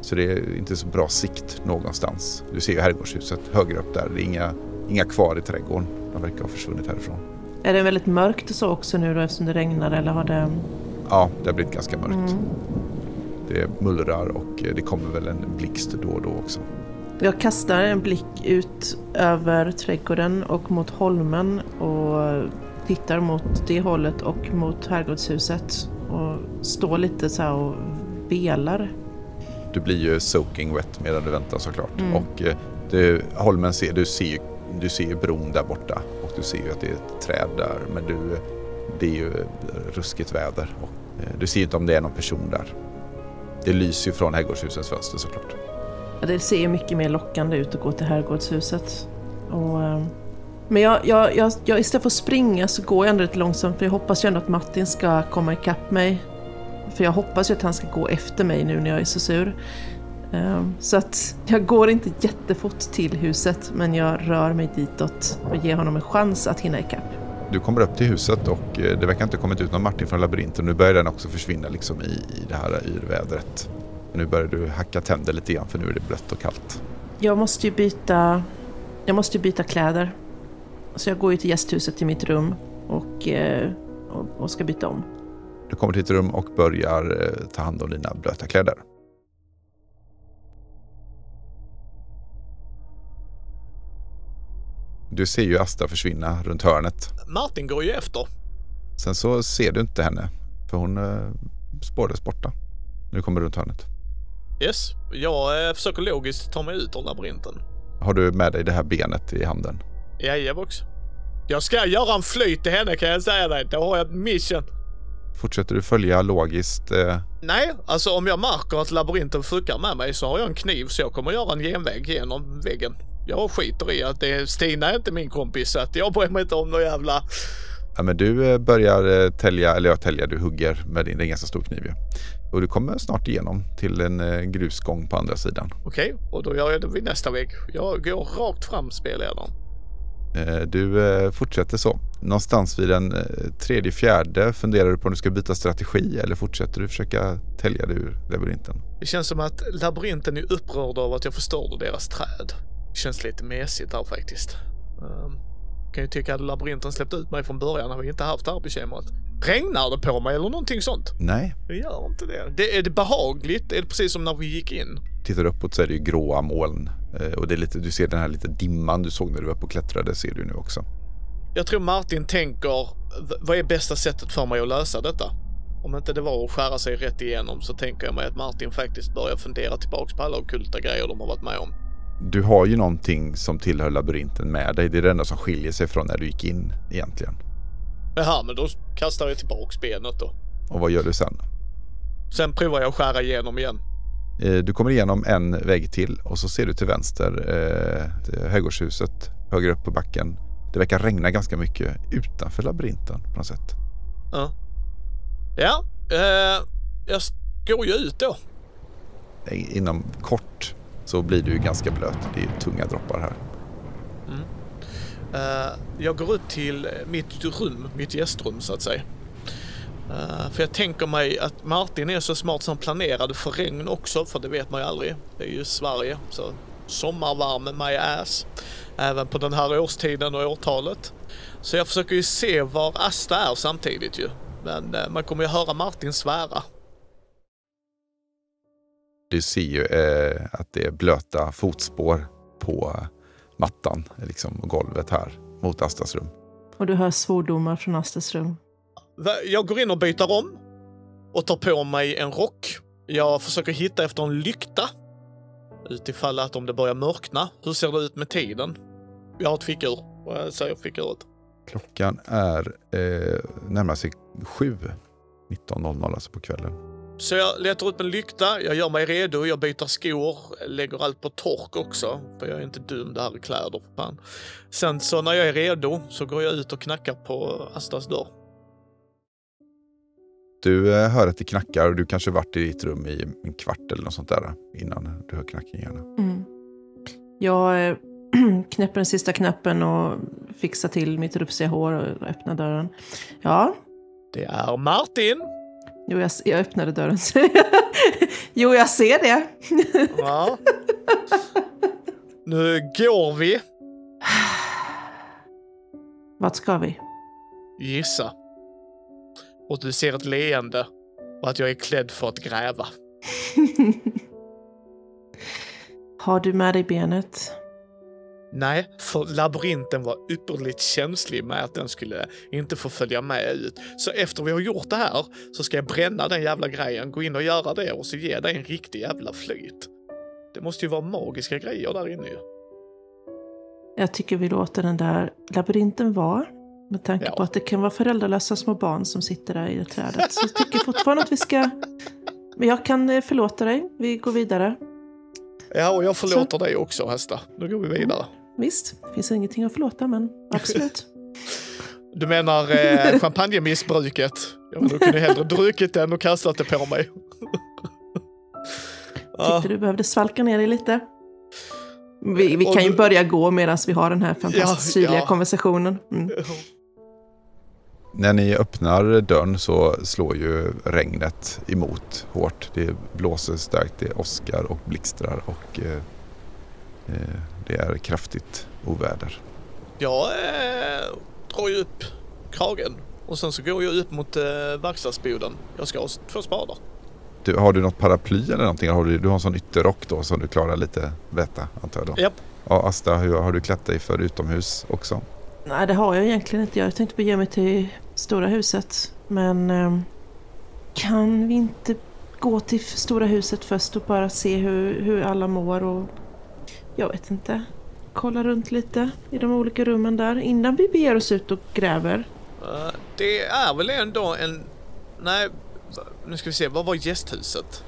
Speaker 1: Så det är inte så bra sikt någonstans. Du ser ju herrgårdshuset högre upp där. Det är inga, inga kvar i trädgården. De verkar ha försvunnit härifrån.
Speaker 3: Är det väldigt mörkt och så också nu då eftersom det regnar eller har det...
Speaker 1: Ja, det har blivit ganska mörkt.
Speaker 3: Mm.
Speaker 1: Det mullrar och eh, det kommer väl en blixt då och då också.
Speaker 3: Jag kastar en blick ut över trädgården och mot holmen och tittar mot det hållet och mot herrgårdshuset och står lite så här och velar.
Speaker 1: Du blir ju soaking wet medan du väntar såklart.
Speaker 3: Mm.
Speaker 1: Och eh, du, Holmen ser, du ser, ju, du ser ju bron där borta och du ser ju att det är ett träd där. Men du, det är ju ruskigt väder och eh, du ser inte om det är någon person där. Det lyser ju från herrgårdshusets fönster såklart.
Speaker 3: Ja, det ser ju mycket mer lockande ut att gå till herrgårdshuset. Och, eh, men jag, jag, jag, jag, istället för att springa så går jag ändå lite långsamt för jag hoppas ju ändå att Martin ska komma ikapp mig. För jag hoppas ju att han ska gå efter mig nu när jag är så sur. Eh, Så att jag går inte jättefort till huset men jag rör mig ditåt och ger honom en chans att hinna ikapp.
Speaker 1: Du kommer upp till huset och eh, det verkar inte ha kommit ut någon Martin från labyrinten. Nu börjar den också försvinna liksom i, i det här yrvädret. Nu börjar du hacka tänder lite grann för nu är det blött och kallt.
Speaker 3: Jag måste ju byta, jag måste byta kläder. Så jag går ju till gästhuset till mitt rum och, eh, och, och ska byta om.
Speaker 1: Du kommer till ditt rum och börjar eh, ta hand om dina blöta kläder. Du ser ju Asta försvinna runt hörnet.
Speaker 2: Martin går ju efter.
Speaker 1: Sen så ser du inte henne för hon eh, spårades borta. Nu kommer runt hörnet.
Speaker 2: Yes, jag eh, försöker logiskt ta mig ut ur labyrinten.
Speaker 1: Har du med dig det här benet i handen?
Speaker 2: Jajebox. Jag ska göra en flyt till henne kan jag säga dig. Då har jag ett mission.
Speaker 1: Fortsätter du följa logiskt? Eh,
Speaker 2: Nej, alltså om jag märker att labyrinten fuckar med mig så har jag en kniv så jag kommer göra en genväg genom väggen. Jag skiter i att det Stina är inte min kompis så att jag bryr mig inte om någon jävla...
Speaker 1: ja, men du eh, börjar eh, tälja, eller ja, tälja, du hugger med din, det är en ganska stor kniv ju. Och du kommer snart igenom till en eh, grusgång på andra sidan.
Speaker 2: Okej, och då gör jag det vid nästa vägg. Jag går rakt fram spelledaren.
Speaker 1: Eh, du eh, fortsätter så. Någonstans vid den eh, tredje, fjärde funderar du på om du ska byta strategi eller fortsätter du försöka tälja dig ur labyrinten?
Speaker 2: Det känns som att labyrinten är upprörd av att jag förstörde deras träd. Det känns lite mesigt där faktiskt. Um, kan ju tycka att labyrinten släppt ut mig från början hade vi inte haft det här bekymret. Regnar det på mig eller någonting sånt?
Speaker 1: Nej.
Speaker 2: Det gör inte det. det. Är det behagligt? Är det precis som när vi gick in?
Speaker 1: Tittar du uppåt så är det ju gråa moln. Eh, Och det är lite, du ser den här lite dimman du såg när du var uppe och klättrade ser du nu också.
Speaker 2: Jag tror Martin tänker, "V- vad är bästa sättet för mig att lösa detta? Om inte det var att skära sig rätt igenom så tänker jag mig att Martin faktiskt börjar fundera tillbaks på alla ockulta grejer de har varit med om.
Speaker 1: Du har ju någonting som tillhör labyrinten med dig. Det är det enda som skiljer sig från när du gick in egentligen.
Speaker 2: Jaha, men då kastar jag tillbaks benet då.
Speaker 1: Och vad gör du sen?
Speaker 2: Sen provar jag att skära igenom igen.
Speaker 1: Eh, Du kommer igenom en vägg till och så ser du till vänster eh, Högårdshuset högre upp på backen. Det verkar regna ganska mycket utanför labyrinten på något sätt.
Speaker 2: Ja. Ja, eh, jag går ju ut då.
Speaker 1: Eh, Inom kort så blir du ju ganska blöt. Det är ju tunga droppar här. Mm.
Speaker 2: Eh, jag går ut till mitt rum, mitt gästrum så att säga. Uh, för jag tänker mig att Martin är så smart som planerade för regn också, för det vet man ju aldrig. Det är ju Sverige, så sommarvärme my ass. Även på den här årstiden och årtalet. Så jag försöker ju se var Asta är samtidigt ju. Men uh, man kommer ju höra Martin svära.
Speaker 1: Du ser ju eh, att det är blöta fotspår på mattan, liksom golvet här mot Astas rum.
Speaker 3: Och du hör svordomar från Astas rum.
Speaker 2: Jag går in och byter om och tar på mig en rock. Jag försöker hitta efter en lykta. Utifall att om det börjar mörkna. Hur ser det ut med tiden? Jag har ett fickur. Jag säger fickuret.
Speaker 1: Klockan är eh, närmar sig sju. 19.00 alltså på kvällen.
Speaker 2: Så jag letar upp en lykta, jag gör mig redo, jag byter skor, lägger allt på tork också. För jag är inte dum, det här är kläder för fan. Sen så när jag är redo så går jag ut och knackar på Astas dörr.
Speaker 1: Du eh, hör att det knackar och du kanske varit i ditt rum i en kvart eller något sånt där innan du hör knackningarna.
Speaker 3: Mm. Jag eh, <clears throat> knäpper den sista knappen och fixar till mitt rufsiga hår och öppnar dörren. Ja,
Speaker 2: Det är Martin!
Speaker 3: Jo, jag, jag öppnade dörren. <laughs> jo, jag ser det.
Speaker 2: Ja. Nu går vi.
Speaker 3: Vart ska vi?
Speaker 2: Gissa. Och du ser ett leende och att jag är klädd för att gräva. <laughs>
Speaker 3: Har du med dig benet?
Speaker 2: Nej, för labyrinten var ypperligt känslig med att den skulle inte få följa med ut. Så efter vi har gjort det här så ska jag bränna den jävla grejen, gå in och göra det och så ge dig en riktig jävla flyt. Det måste ju vara magiska grejer där inne ju.
Speaker 3: Jag tycker vi låter den där labyrinten vara. Med tanke
Speaker 2: Ja.
Speaker 3: på att det kan vara föräldralösa små barn som sitter där i det trädet. Så jag tycker fortfarande att vi ska... Men jag kan eh, förlåta dig. Vi går vidare.
Speaker 2: Ja, och jag förlåter dig också Hästa. Nu går vi vidare.
Speaker 3: Visst, det finns ingenting att förlåta, men absolut. <laughs>
Speaker 2: Du menar eh, champagnemissbruket? Ja, men du kunde hellre druckit den och kastat det på mig. Ja, <laughs>
Speaker 3: Tyckte du behövde svalka ner dig lite? Vi, vi kan ju
Speaker 2: du-
Speaker 3: börja gå medan vi har den här fantastiskt
Speaker 2: Ja,
Speaker 3: syrliga
Speaker 2: ja.
Speaker 3: konversationen. Mm.
Speaker 1: När ni öppnar dörren så slår ju regnet emot hårt. Det blåser starkt, det åskar och blixtrar och eh, eh, det är kraftigt oväder.
Speaker 2: Jag eh, drar ju upp kragen och sen så går jag upp mot eh, verkstadsboden. Jag ska ha två spadar.
Speaker 1: Du, har du något paraply eller någonting? Har du, du har en sån ytterrock då som du klarar lite väta antar jag då?
Speaker 2: Japp.
Speaker 1: Ja, Asta, hur, har du klätt dig för utomhus också?
Speaker 3: Nej, det har jag egentligen inte. Jag tänkte bege mig till stora huset. Men ehm, kan vi inte gå till stora huset först och bara se hur, hur alla mår och jag vet inte. Kolla runt lite i de olika rummen där innan vi beger oss ut och gräver.
Speaker 2: Eh, det är väl ändå en... Nej, nu ska vi se. Vad var gästhuset?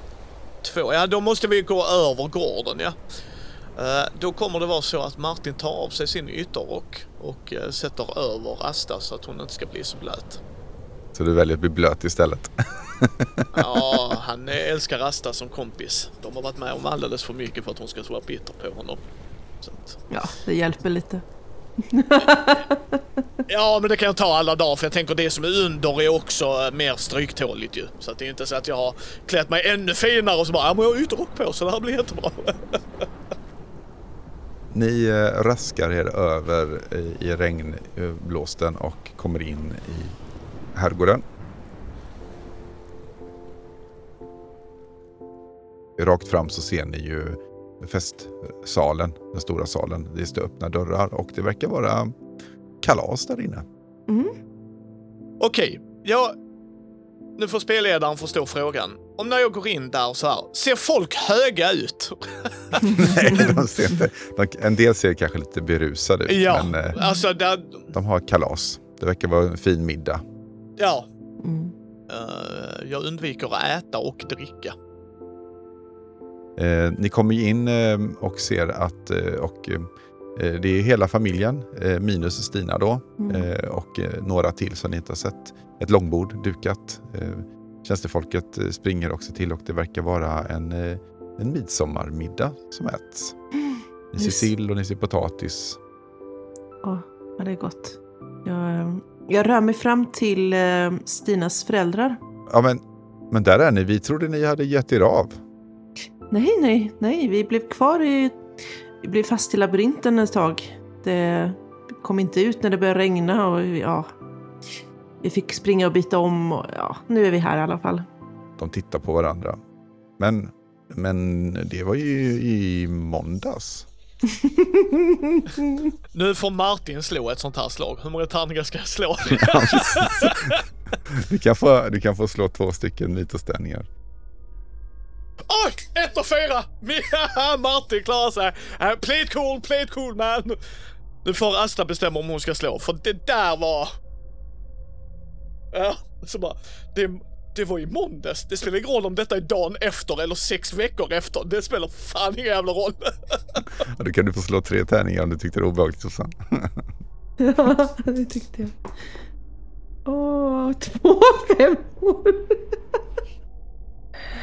Speaker 2: Två. Ja, då måste vi gå över gården, ja. Eh, då kommer det vara så att Martin tar av sig sin ytterrock och eh, sätter över Asta så att hon inte ska bli så blöt.
Speaker 1: Så du väljer att bli blöt istället? <laughs>
Speaker 2: Ja, han älskar Asta som kompis. De har varit med om alldeles för mycket för att hon ska vara bitter på honom. Så att,
Speaker 3: Ja, det hjälper lite.
Speaker 2: ja, men det kan jag ta alla dagar för jag tänker det som är under är också eh, mer stryktåligt ju. Så att det är inte så att jag har klätt mig ännu finare och så bara, ja men jag har ytterrock på så det här blir jättebra. <laughs>
Speaker 1: Ni eh, raskar er över i, i regnblåsten och kommer in i herrgården. Rakt fram så ser ni ju festsalen, den stora salen. Det står öppna dörrar och det verkar vara kalas där inne.
Speaker 3: Mm.
Speaker 2: Okej, jag... Nu får spelledaren förstå frågan. Om när jag går in där så här, ser folk höga ut? <laughs> <laughs>
Speaker 1: Nej, de ser inte, de, en del ser kanske lite berusade ut,
Speaker 2: ja,
Speaker 1: men eh,
Speaker 2: alltså där,
Speaker 1: de har kalas. Det verkar vara en fin middag.
Speaker 2: ja.
Speaker 3: Mm.
Speaker 2: Eh, jag undviker att äta och dricka.
Speaker 1: Eh, ni kommer in eh, och ser att eh, och, eh, det är hela familjen eh, minus Stina då
Speaker 3: Mm.
Speaker 1: och några till som ni inte har sett. Ett långbord dukat. Tjänstefolket springer också till och det verkar vara en, en midsommarmiddag som äts. Ni ser sill och ni ser potatis.
Speaker 3: Åh, ja, det är gott. Jag, jag rör mig fram till Stinas föräldrar.
Speaker 1: Ja men, men där är ni. Vi trodde ni hade gett er av.
Speaker 3: Nej, nej, nej. Vi blev kvar i... Vi blev fast i labyrinten ett tag. Det kom inte ut när det började regna och ja... Vi fick springa och byta om och ja, nu är vi här i alla fall.
Speaker 1: De tittar på varandra. Men, men det var ju i måndags. <laughs>
Speaker 2: Nu får Martin slå ett sånt här slag. Hur många tärningar ska jag slå? <laughs>
Speaker 1: Du, kan få, du kan få slå två stycken mytostärningar.
Speaker 2: Oj! Ett och fyra! <laughs> Martin klarar sig. Uh, play it cool, play it cool man. Nu får Asta bestämma om hon ska slå, för det där var... Ja, så bara... Det, Det var i måndags. Det spelar ingen roll om detta är dagen efter eller sex veckor efter. Det spelar fan ingen jävla roll. <laughs>
Speaker 1: Ja, då kan du få slå tre tärningar om du tyckte det var obehagligt Susanne. <laughs>
Speaker 3: Ja, det tyckte jag. Åh, två femmor.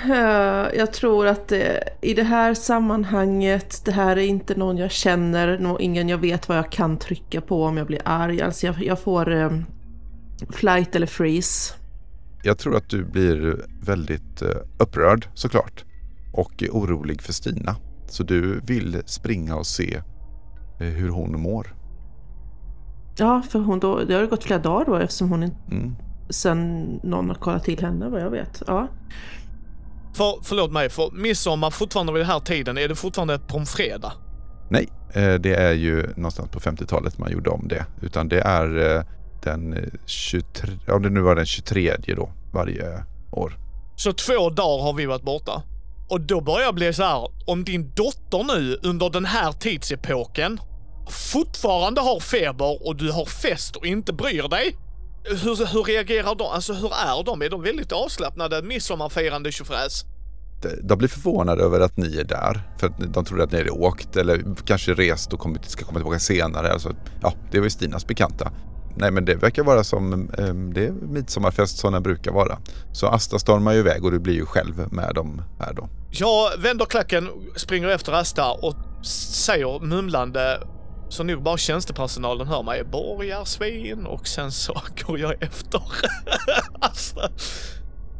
Speaker 3: Eh, Jag tror att det, i det här sammanhanget, det här är inte någon jag känner, ingen jag vet vad jag kan trycka på om jag blir arg. Alltså jag, jag får eh, flight eller freeze.
Speaker 1: Jag tror att du blir väldigt eh, upprörd såklart. Och är orolig för Stina. Så du vill springa och se eh, hur hon mår.
Speaker 3: Ja, för hon då, det har gått flera dagar då eftersom hon inte,
Speaker 1: Mm.
Speaker 3: sen någon har kollat till henne vad jag vet. Ja.
Speaker 2: För, förlåt mig, för midsommar fortfarande vid den här tiden, är det fortfarande på en fredag?
Speaker 1: Nej, eh, det är ju någonstans på 50-talet man gjorde om det. Utan det är eh, den eh, 23, ja det nu var den 23 då varje år.
Speaker 2: Så två dagar har vi varit borta. Och då börjar jag bli så här, om din dotter nu under den här tidsepoken fortfarande har feber och du har fest och inte bryr dig. Hur, hur reagerar de? Alltså hur är de? Är de väldigt avslappnade midsommarfirande tjofräs?
Speaker 1: De- blir förvånade över att ni är där. För att de trodde att ni hade åkt eller kanske rest och kommit, ska komma tillbaka senare. Alltså, ja, det var ju Stinas bekanta. Nej men det verkar vara som eh, det är midsommarfest som den brukar vara. Så Asta stormar ju iväg och du blir ju själv med dem här då.
Speaker 2: Jag vänder klacken, springer efter Asta och säger mumlande så nog bara tjänstepersonalen hör mig, borgarsvin och sen så <laughs> går jag efter Asta. <laughs> Alltså.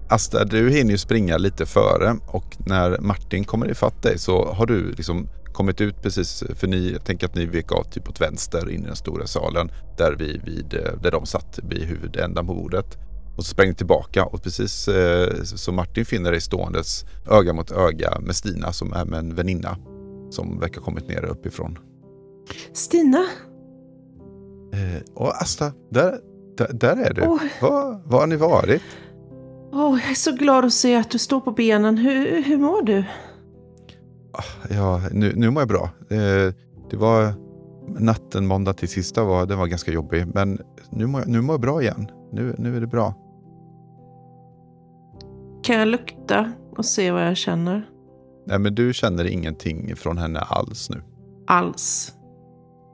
Speaker 1: Asta, du hinner ju springa lite före och när Martin kommer ifatt dig så har du liksom kommit ut precis, för ni, jag tänker att ni vek av typ åt vänster in i den stora salen där, vi, vid, eh, där de satt vid huvudändan på bordet. Och så sprang ni tillbaka och precis eh, så Martin finner dig ståendes öga mot öga med Stina som är med en väninna som verkar ha kommit ner uppifrån.
Speaker 3: Stina?
Speaker 1: Eh, och Asta, där, där, där är du.
Speaker 3: Oj.
Speaker 1: Var, var har ni varit?
Speaker 3: Åh, jag är så glad att se att du står på benen. Hur, hur mår du?
Speaker 1: Ja, nu, nu mår jag bra. Eh, det var natten måndag till sista var, den var ganska jobbig. Men nu mår jag, nu mår jag bra igen. Nu, nu är det bra.
Speaker 3: Kan jag lukta och se vad jag känner?
Speaker 1: Nej, men du känner ingenting från henne alls nu.
Speaker 3: Alls.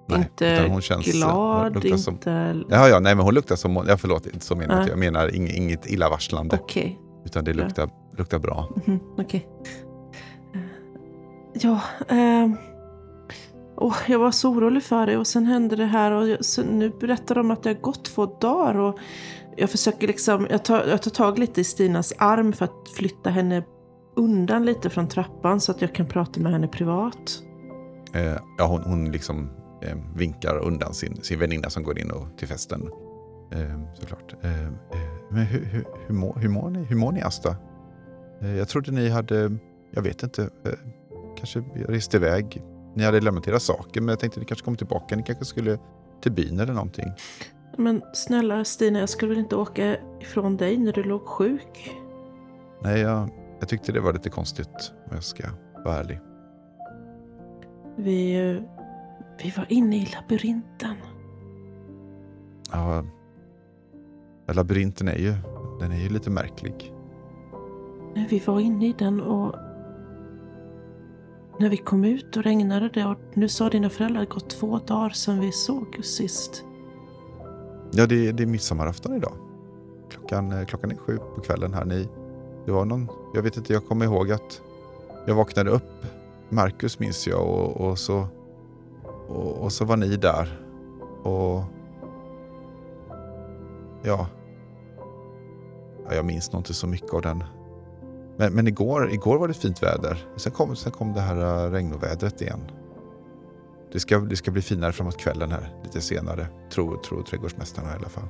Speaker 1: Nej,
Speaker 3: inte
Speaker 1: hon känns-
Speaker 3: glad,
Speaker 1: luktar som-
Speaker 3: inte...
Speaker 1: Ja, ja, nej, men hon luktar som... Ja, förlåt, inte så menar jag inte. Jag menar inget, inget illavarslande.
Speaker 3: Okej.
Speaker 1: Utan det luktar, luktar bra.
Speaker 3: Mhm, Okej. Eh, Ja, ehm... åh, jag var så orolig för det och sen hände det här och jag, nu berättar de att det har gått två dagar och jag försöker liksom, jag tar, jag tar tag lite i Stinas arm för att flytta henne undan lite från trappan så att jag kan prata med henne privat.
Speaker 1: Eh, ja, hon, hon liksom eh, vinkar undan sin, sin väninna som går in och, till festen. Eh, såklart. Eh, eh, men hur, hur, hur, mår, hur, mår ni, hur mår ni, Asta? Eh, jag trodde ni hade, jag vet inte, eh, kanske rest iväg. Ni hade lämnat era saker, men jag tänkte ni kanske kommer tillbaka. Ni kanske skulle till byn eller någonting.
Speaker 3: Men snälla Stina, jag skulle väl inte åka ifrån dig när du låg sjuk?
Speaker 1: Nej, jag, jag tyckte det var lite konstigt om jag ska vara ärlig.
Speaker 3: Vi, vi var inne i labyrinten.
Speaker 1: Ja, labyrinten är ju, den är ju lite märklig.
Speaker 3: Vi var inne i den och när vi kom ut då regnade det och nu sa dina föräldrar att det gått två dagar sedan vi såg sist.
Speaker 1: Ja, det, det är midsommarafton idag. Klockan, eh, klockan är sju på kvällen här. Ni, det var någon, jag vet inte, jag kommer ihåg att jag vaknade upp. Marcus minns jag och, och, så, och, och så var ni där. Och ja, ja, jag minns nog inte så mycket av den. Men, men igår, igår var det fint väder. Sen kom, sen kom det här äh, regnovädret igen. Det ska, det ska bli finare framåt kvällen här lite senare. Tror, tror trädgårdsmästarna i alla fall.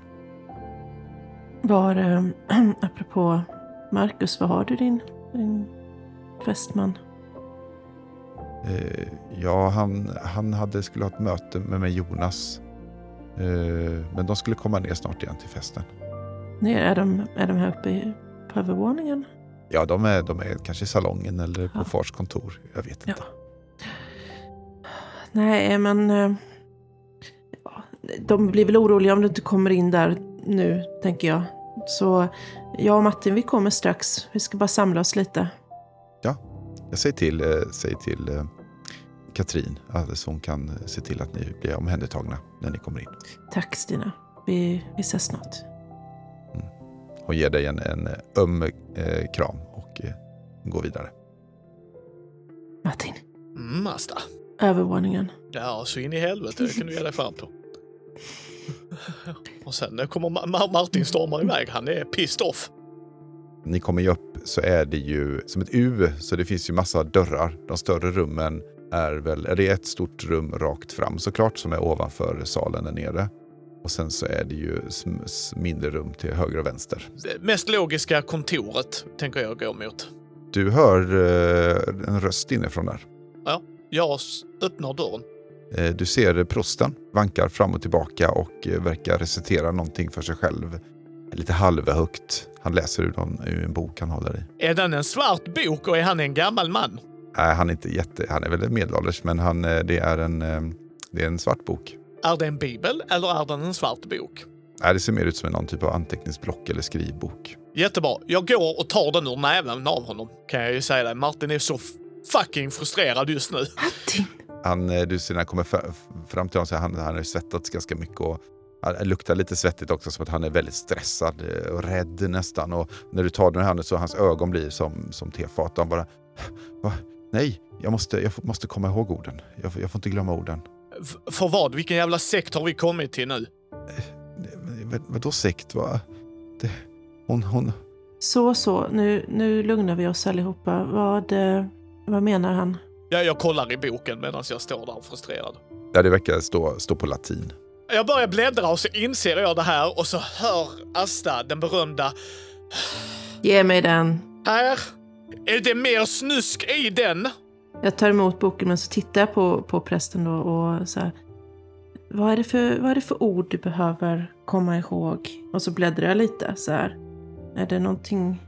Speaker 3: Var, eh, <clears throat> apropå Marcus, var har du din, din fästman?
Speaker 1: Eh, ja, han, han hade, skulle ha ett möte med mig Jonas. Eh, men de skulle komma ner snart igen till festen.
Speaker 3: Nej, är, de, är de här uppe i, på övervåningen?
Speaker 1: Ja, de är, de är kanske i salongen eller på
Speaker 3: Ja.
Speaker 1: fars kontor. Jag vet
Speaker 3: Ja.
Speaker 1: inte.
Speaker 3: Nej, men eh, ja, de blir väl oroliga om du inte kommer in där nu, tänker jag. Så jag och Martin, vi kommer strax. Vi ska bara samla oss lite.
Speaker 1: Jag säger till, eh, säger till eh, Katrin att hon kan eh, se till att ni blir omhändertagna när ni kommer in.
Speaker 3: Tack Stina. Vi, vi ses snart.
Speaker 1: Hon ger dig en, en öm eh, kram och eh, går vidare.
Speaker 3: Martin,
Speaker 2: Mm, Asta.
Speaker 3: övervåningen.
Speaker 2: Ja, så in i helvete. Det kan du ge dig fan på. Och sen eh, kommer Ma- Ma- Martin stormar iväg. Han är pissed off.
Speaker 1: Ni kommer ju upp så är det ju som ett U, så det finns ju massa dörrar. De större rummen är väl, det är ett stort rum rakt fram såklart som är ovanför salen där nere. Och sen så är det ju mindre rum till höger och vänster.
Speaker 2: Det mest logiska kontoret tänker jag gå mot.
Speaker 1: Du hör eh, en röst inifrån där.
Speaker 2: Jag s- öppnar dörren.
Speaker 1: Eh, Du ser prosten vankar fram och tillbaka och eh, verkar recitera någonting för sig själv. Lite halvhögt. Han läser ur, någon, ur en bok han håller i.
Speaker 2: Är den en svart bok och är han en gammal man?
Speaker 1: Nej, han är inte jätte... Han är väl medelålders, men han, eh, det, är en, eh, det är en svart bok.
Speaker 2: Är det en bibel eller är den en svart bok?
Speaker 1: Nej, det ser mer ut som någon typ av anteckningsblock eller skrivbok.
Speaker 2: Jättebra. Jag går och tar den ur näven av honom. Kan jag ju säga dig. Martin är så fucking frustrerad just nu.
Speaker 3: Martin!
Speaker 1: Han, eh, du ser när han kommer fram till honom så han, han har svettats ganska mycket och han luktar lite svettigt också som att han är väldigt stressad och rädd nästan. Och när du tar den i handen så hans ögon blir som, som tefat. Och han bara, Va? Nej, jag måste, jag måste komma ihåg orden. Jag, får- jag får inte glömma orden.
Speaker 2: F- för vad? Vilken jävla sekt har vi kommit till nu?
Speaker 1: Vad, vadå sekt? Va? Det, hon, hon,
Speaker 3: Så, så. Nu, nu lugnar vi oss allihopa. Vad, eh, vad menar han?
Speaker 2: Ja, jag kollar i boken medan jag står där frustrerad.
Speaker 1: ja, det verkar stå, stå på latin.
Speaker 2: Jag börjar bläddra och så inser jag det här och så hör Asta, den berömda,
Speaker 3: Ge mig den.
Speaker 2: här. Är det mer snusk i den?
Speaker 3: Jag tar emot boken men så tittar jag på, på prästen då och så här. Vad är, det för, vad är det för ord du behöver komma ihåg? Och så bläddrar jag lite så här. Är det någonting?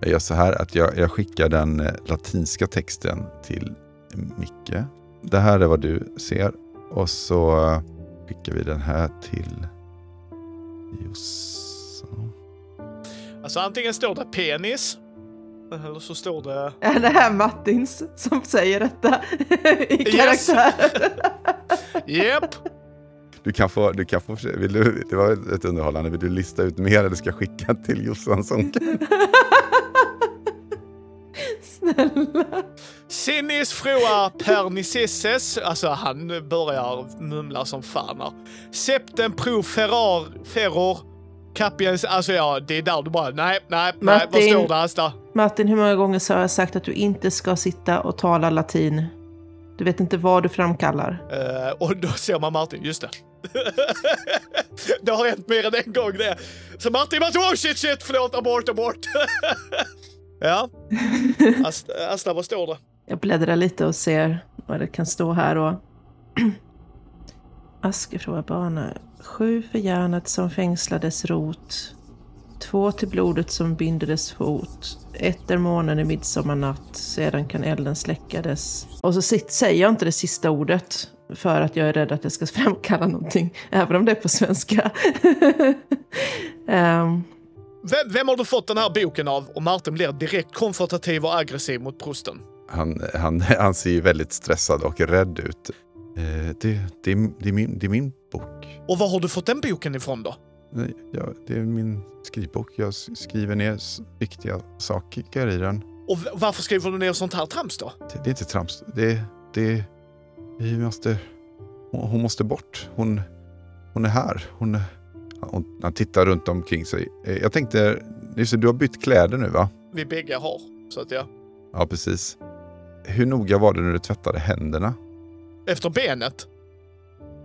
Speaker 1: Jag gör så här att jag, jag skickar den eh, latinska texten till Micke. Det här är vad du ser. Och så skickar vi den här till Jossan.
Speaker 2: Alltså antingen står det penis, eller så står det... <laughs>
Speaker 3: Är det här Martins som säger detta i
Speaker 2: Yes.
Speaker 3: karaktär? <laughs>
Speaker 2: Japp!
Speaker 1: Du kan få, du kan få, vill du, det var ett underhållande. Vill du lista ut mer eller ska jag skicka <laughs> till Jossan som
Speaker 3: Snälla.
Speaker 2: Sinis frua pernicesses, alltså han börjar mumla som fan här. Septem pro ferrar, ferror, capiens, alltså ja, det är där du bara, nej, nej, nej, vad står det Asta?
Speaker 3: Martin, hur många gånger så har jag sagt att du inte ska sitta och tala latin? Du vet inte vad du framkallar.
Speaker 2: Eh, och då ser man Martin, just det. <laughs> det har hänt mer än en gång det. Så Martin, Martin, oh shit, shit, förlåt, abort, abort. <laughs> ja, <laughs> Asta, Asta, vad står det?
Speaker 3: Jag bläddrar lite och ser vad det kan stå här och... Askefråga bana. Sju för järnet som fängslades rot. Två till blodet som bindedes fot. Ett är månen i midsommarnatt. Sedan kan elden släckades. Och så säger jag inte det sista ordet. För att jag är rädd att jag ska <laughs> framkalla någonting. Även om det är på svenska. <laughs> Ehm,
Speaker 2: Vem, vem har du fått den här boken av? Och Martin blir direkt konfrontativ och aggressiv mot prosten.
Speaker 1: Han, han, <laughs> han ser ju väldigt stressad och rädd ut. Eh, det, det, är, det, är min, det är min bok.
Speaker 2: Och var har du fått den boken ifrån då?
Speaker 1: Nej, Ja, det är min skrivbok. Jag skriver ner viktiga saker i den.
Speaker 2: Och varför skriver du ner sånt här trams då?
Speaker 1: Det, det är inte trams. Det, det, vi måste, hon, hon måste bort. Hon, hon är här. Hon, hon, han tittar runt omkring sig. Eh, Jag tänkte, just det, du har bytt kläder nu va?
Speaker 2: Vi bägge har. Så att ja.
Speaker 1: Ja, precis. Hur noga var det när du tvättade händerna?
Speaker 2: Efter benet?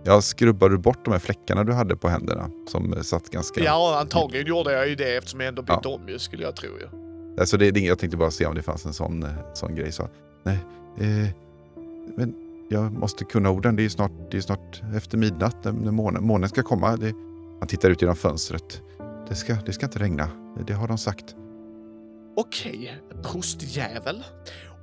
Speaker 1: Jag skrubbade bort de här fläckarna du hade på händerna som satt ganska...
Speaker 2: Ja, antagligen gjorde jag ju det eftersom jag ändå bytte om ju, skulle jag tro ju.
Speaker 1: Alltså det jag tänkte bara se om det fanns en sån, eh, sån grej. Så, nej, eh, men jag måste kunna orden. Det är snart, det är snart efter midnatt när, när månen, månen ska komma. Det, han tittar ut genom fönstret. Det ska, det ska inte regna. Det har de sagt.
Speaker 2: Okej, prostjävel.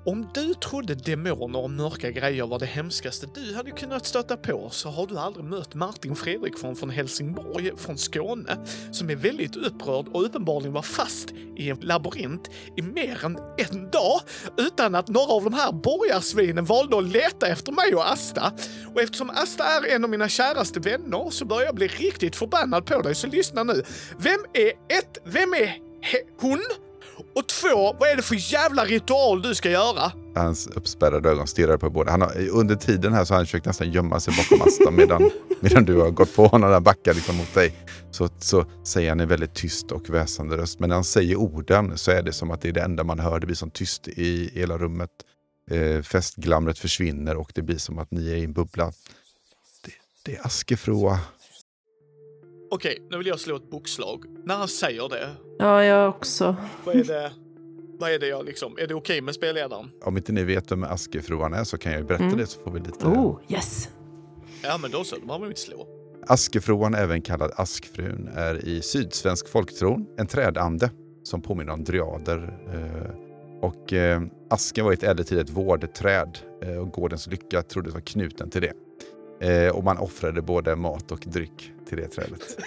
Speaker 2: Om du trodde demoner och mörka grejer var det hemskaste du hade kunnat stöta på så har du aldrig mött Martin Fredriksson från Helsingborg, från Skåne, som är väldigt upprörd och uppenbarligen var fast i en labyrint i mer än en dag utan att några av de här borgarsvinen valde att leta efter mig och Asta. Och eftersom Asta är en av mina käraste vänner så börjar jag bli riktigt förbannad på dig, så lyssna nu. Vem är ett, vem är he, hon? Och två, vad är det för jävla ritual du ska göra?
Speaker 1: Hans uppspärrade ögon stirrar på båda. Han har, under tiden här så har han försökt nästan gömma sig bakom Asta medan, <laughs> medan du har gått på honom och backar liksom mot dig. Så, så säger han i väldigt tyst och väsande röst. Men när han säger orden så är det som att det är det enda man hör. Det blir som tyst i hela rummet. Eh, festglamret försvinner och det blir som att ni är i en bubbla. Det, det är Askefroa.
Speaker 2: Okej, nu vill jag slå ett bokslag. När han säger det,
Speaker 3: Ja, jag också.
Speaker 2: vad är det, vad är det jag liksom, är det okej med spelledaren?
Speaker 1: Om inte ni vet vem Askefroan är så kan jag ju berätta
Speaker 3: Mm.
Speaker 1: det så får vi lite...
Speaker 3: Oh, yes.
Speaker 2: Ja, men då så, då behöver vi inte slå.
Speaker 1: Askefroan, även kallad Askfrun, är i sydsvensk folktron en trädande som påminner om dryader. Eh, och eh, asken var i ett äldre tid ett vårdträd eh, och gårdens lycka troddes vara knuten till det. Eh, och man offrade både mat och dryck till det trädet.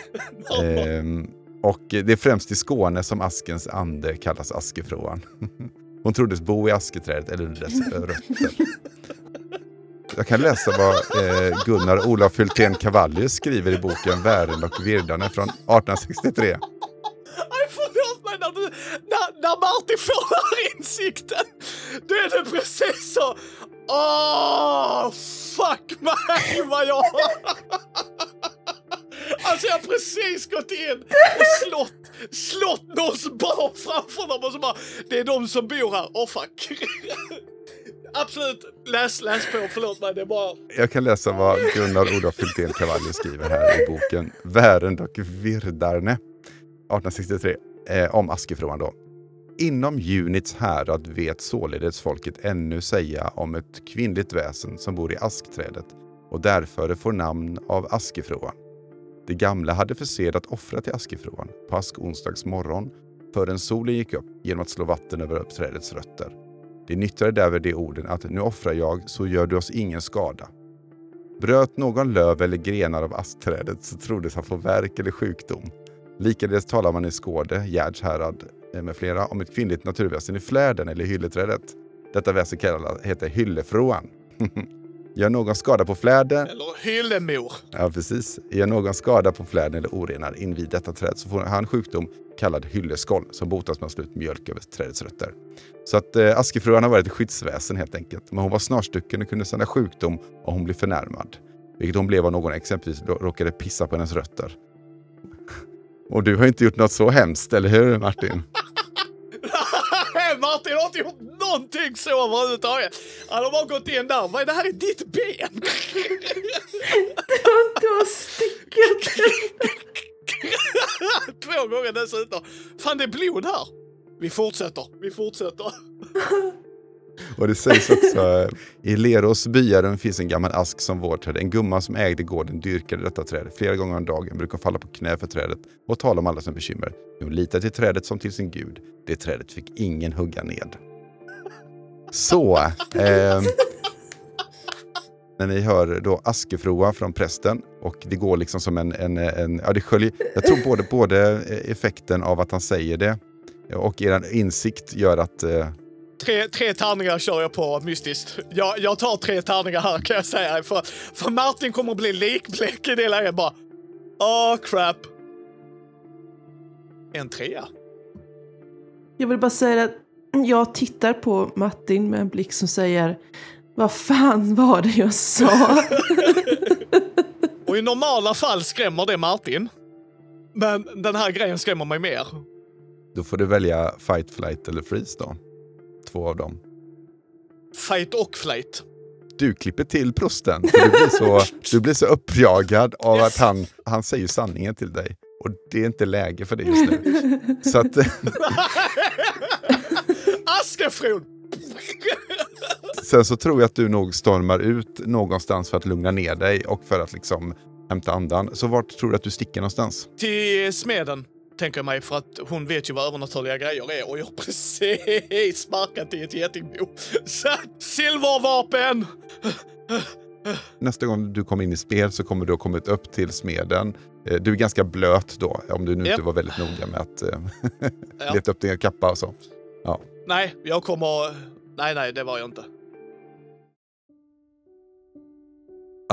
Speaker 1: <laughs> Ehm, och det är främst i Skåne som askens ande kallas Askefroan. <laughs> Hon troddes bo i asketrädet eller under dess rötter. Jag kan läsa vad eh, Gunnar Olof Hultén Cavallius skriver i boken Vären och Virdarne från 1863.
Speaker 2: Nej, förlåt mig när, du, när, när Martin får den här insikten. Då är det precis så. Åh, fuck mig vad jag... Alltså jag har precis gått in och slått, slått någons barn framför dem och så bara, det är de som bor här. Åh fuck. Absolut, läs, läs på, förlåt mig, det är bara...
Speaker 1: Jag kan läsa vad Gunnar Olof Hultén Cavalli skriver här i boken Värend och Virdarne 1863 eh, om Askefroan då. Inom Junits härad vet således folket ännu säga om ett kvinnligt väsen som bor i askträdet och därför får namn av Askefroan. De gamla hade för sed att offra till Askefroan på askonsdags morgon förrän solen gick upp genom att slå vatten över trädets rötter. De nyttjade därvid de orden att nu offrar jag så gör du oss ingen skada. Bröt någon löv eller grenar av askträdet så troddes han få värk eller sjukdom. Likaledes talar man i Skåde, Gärds härad med flera om ett kvinnligt naturväsen i fläden eller hylleträdet. Detta väsen kallas, heter hyllefroan. <laughs> Gör någon skada på fläden
Speaker 2: Eller hyllemor.
Speaker 1: Ja, precis. Gör någon skada på fläden eller orenar invid detta träd så får han sjukdom kallad hylleskoll som botas med att slå ut mjölk över trädets rötter. Så att eh, Askefruan har varit ett skyddsväsen helt enkelt. Men hon var snarstucken och kunde sända sjukdom om hon blev förnärmad. Vilket hon blev av någon exempelvis råkade pissa på hennes rötter. <laughs> Och du har inte gjort något så hemskt, eller hur Martin?
Speaker 2: Martin har inte gjort någonting så överhuvudtaget. Han har bara gått in där. Vad är det här är ditt ben? <laughs>
Speaker 3: Du har stickat <laughs>
Speaker 2: Två gånger dessutom. Fan, det är blod här. Vi fortsätter. Vi fortsätter. <laughs>
Speaker 1: Och det sägs också eh, i Lerås byaren finns en gammal ask som vårdträd. En gumma som ägde gården dyrkade detta träd. Flera gånger om dagen brukade hon falla på knä för trädet och tala om alla sina bekymmer. Hon litade till trädet som till sin gud. Det trädet fick ingen hugga ned. Så. Eh, när ni hör då Askefroa från prästen och det går liksom som en... en, en ja, det sköljer, jag tror både, både effekten av att han säger det och er insikt gör att eh,
Speaker 2: Tre, tre tärningar kör jag på mystiskt. Jag, jag tar tre tärningar här kan jag säga. För, för Martin kommer att bli likblek i det läget bara. Åh, crap. En trea.
Speaker 3: Jag vill bara säga att jag tittar på Martin med en blick som säger Vad fan var det jag sa? <laughs>
Speaker 2: Och i normala fall skrämmer det Martin. Men den här grejen skrämmer mig mer.
Speaker 1: Då får du välja fight, flight eller freeze då. Två av dem.
Speaker 2: Fight och flight.
Speaker 1: Du klipper till prosten. Du, blir så, <laughs> du blir så uppjagad av
Speaker 2: Yes.
Speaker 1: att han, han säger sanningen till dig. Och det är inte läge för det just nu. Så att, <laughs>
Speaker 2: Askefron! <laughs>
Speaker 1: sen så tror jag att du nog stormar ut någonstans för att lugna ner dig och för att liksom hämta andan. Så vart tror du att du sticker någonstans?
Speaker 2: Till smeden. Tänker jag mig, för att hon vet ju vad övernaturliga grejer är och jag har precis sparkat i ett getingbo. <laughs> Så, Silvervapen!
Speaker 1: Nästa gång du kommer in i spel så kommer du ha kommit upp till smeden. Eh, Du är ganska blöt då, om du nu
Speaker 2: Japp.
Speaker 1: inte var väldigt noga med att eh, <laughs>
Speaker 2: Ja.
Speaker 1: leta upp din kappa och så.
Speaker 2: Nej, jag kommer... Nej, nej, det var jag inte.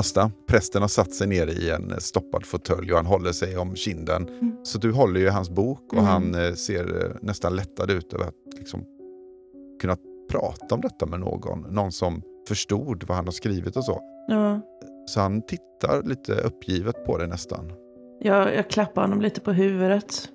Speaker 1: Asta, prästen har satt sig ner i en stoppad fåtölj och han håller sig om kinden.
Speaker 3: Mm.
Speaker 1: Så du håller ju hans bok och
Speaker 3: Mm.
Speaker 1: han eh, ser eh, nästan lättad ut över att liksom kunna prata om detta med någon. Någon som förstod vad han har skrivit och så.
Speaker 3: Ja.
Speaker 1: Så han tittar lite uppgivet på det nästan.
Speaker 3: Jag, jag klappar honom lite på huvudet.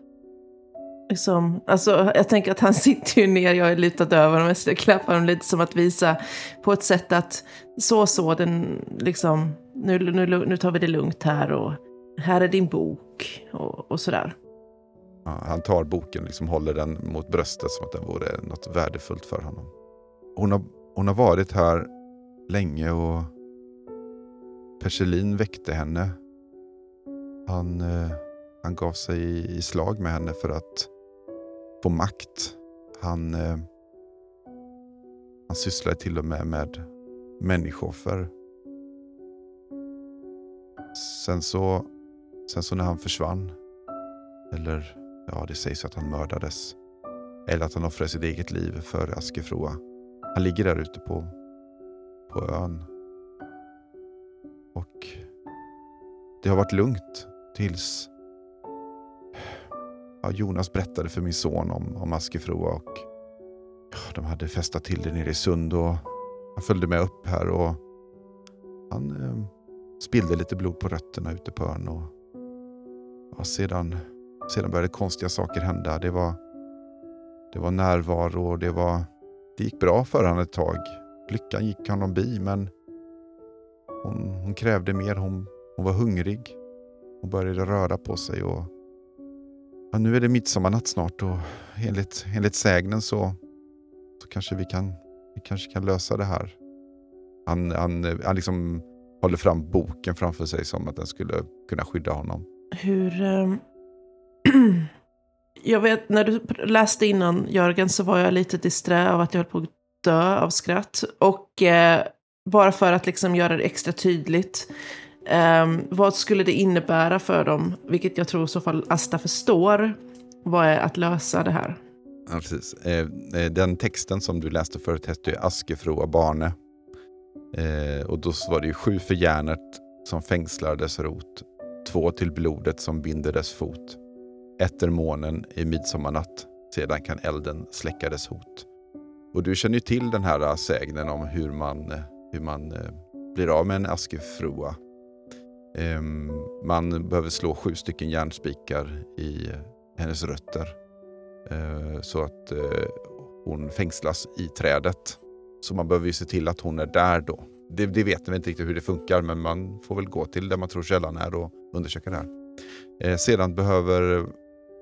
Speaker 3: Liksom, alltså, jag tänker att han <laughs> sitter ju ner, jag är lutad över honom, jag klappar honom lite som att visa på ett sätt att så så, den liksom, nu, nu, nu tar vi det lugnt här och här är din bok och, och sådär.
Speaker 1: Ja, han tar boken och liksom håller den mot bröstet som att den vore något värdefullt för honom. Hon har, hon har varit här länge och Perselin väckte henne. Han, eh, han gav sig i slag med henne för att på makt. Han, eh, han sysslade till och med med människooffer. Sen så, sen så när han försvann, eller ja, det sägs att han mördades, eller att han offrade sitt eget liv för Askefroa. Han ligger där ute på, på ön. Och det har varit lugnt tills ja, Jonas berättade för min son om, om Askefroa och ja, de hade festat till det nere i Sund och han följde med upp här och han eh, spillde lite blod på rötterna ute på ön och ja, sedan, sedan började konstiga saker hända. Det var, det var närvaro och det var det gick bra för honom ett tag. Lyckan gick honom bi men hon, hon krävde mer. Hon, hon var hungrig. Hon började röra på sig och ja, nu är det midsommarnatt snart och enligt, enligt sägnen så, så kanske vi kan, vi kanske kan lösa det här. Han, han, han liksom håller fram boken framför sig som att den skulle kunna skydda honom.
Speaker 3: Hur... ehm, <clears throat> jag vet, när du läste innan Jörgen så var jag lite disträ av att jag höll på att dö av skratt. Och eh, bara för att liksom göra det extra tydligt. Um, vad skulle det innebära för dem, vilket jag tror i så fall Asta förstår, vad är att lösa det här?
Speaker 1: Ja, precis. Eh, eh den texten som du läste förut hette ju Askefroa barne. Eh, och då var det ju sju för järnet som fängslar dess rot, två till blodet som binder dess fot. Etter månen i midsommarnatt, sedan kan elden släcka dess hot. Och du känner ju till den här sägnen om hur man, eh, hur man eh, blir av med en askefroa. Ehm, man behöver slå sju stycken järnspikar i hennes rötter eh, så att eh, hon fängslas i trädet. Så man behöver ju se till att hon är där då. Det, det vet vi inte riktigt hur det funkar men man får väl gå till där man tror källan är och undersöka det här. Eh, sedan behöver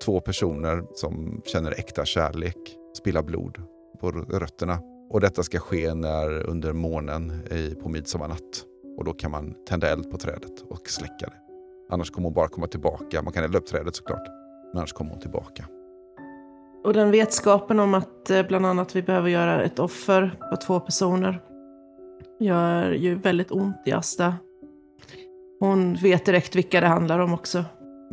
Speaker 1: två personer som känner äkta kärlek spilla blod på rötterna. Och detta ska ske när under månen på midsommarnatt. Och då kan man tända eld på trädet och släcka det. Annars kommer hon bara komma tillbaka. Man kan elda upp trädet såklart. Men annars kommer hon tillbaka.
Speaker 3: Och den vetskapen om att eh, bland annat vi behöver göra ett offer på två personer gör ju väldigt ont i Asta. Hon vet direkt vilka det handlar om också.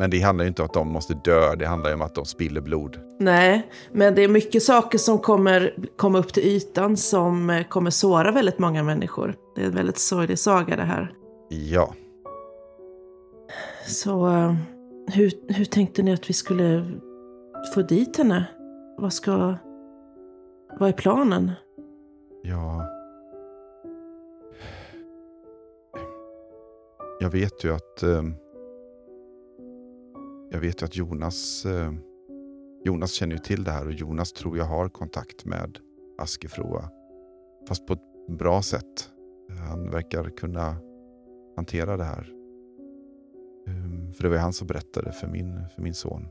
Speaker 1: Men det handlar ju inte om att de måste dö. Det handlar ju om att de spiller blod.
Speaker 3: Nej, men det är mycket saker som kommer komma upp till ytan som eh, kommer såra väldigt många människor. Det är en väldigt sorglig saga det här.
Speaker 1: Ja,
Speaker 3: Så eh, hur, hur tänkte ni att vi skulle få dit henne? Vad ska... Vad är planen?
Speaker 1: ja. Jag vet ju att eh, jag vet ju att Jonas eh, Jonas känner ju till det här och Jonas tror jag har kontakt med Askefroa. Fast på ett bra sätt. Han verkar kunna hantera det här. Ehm, för det var ju han som berättade för min, för min son.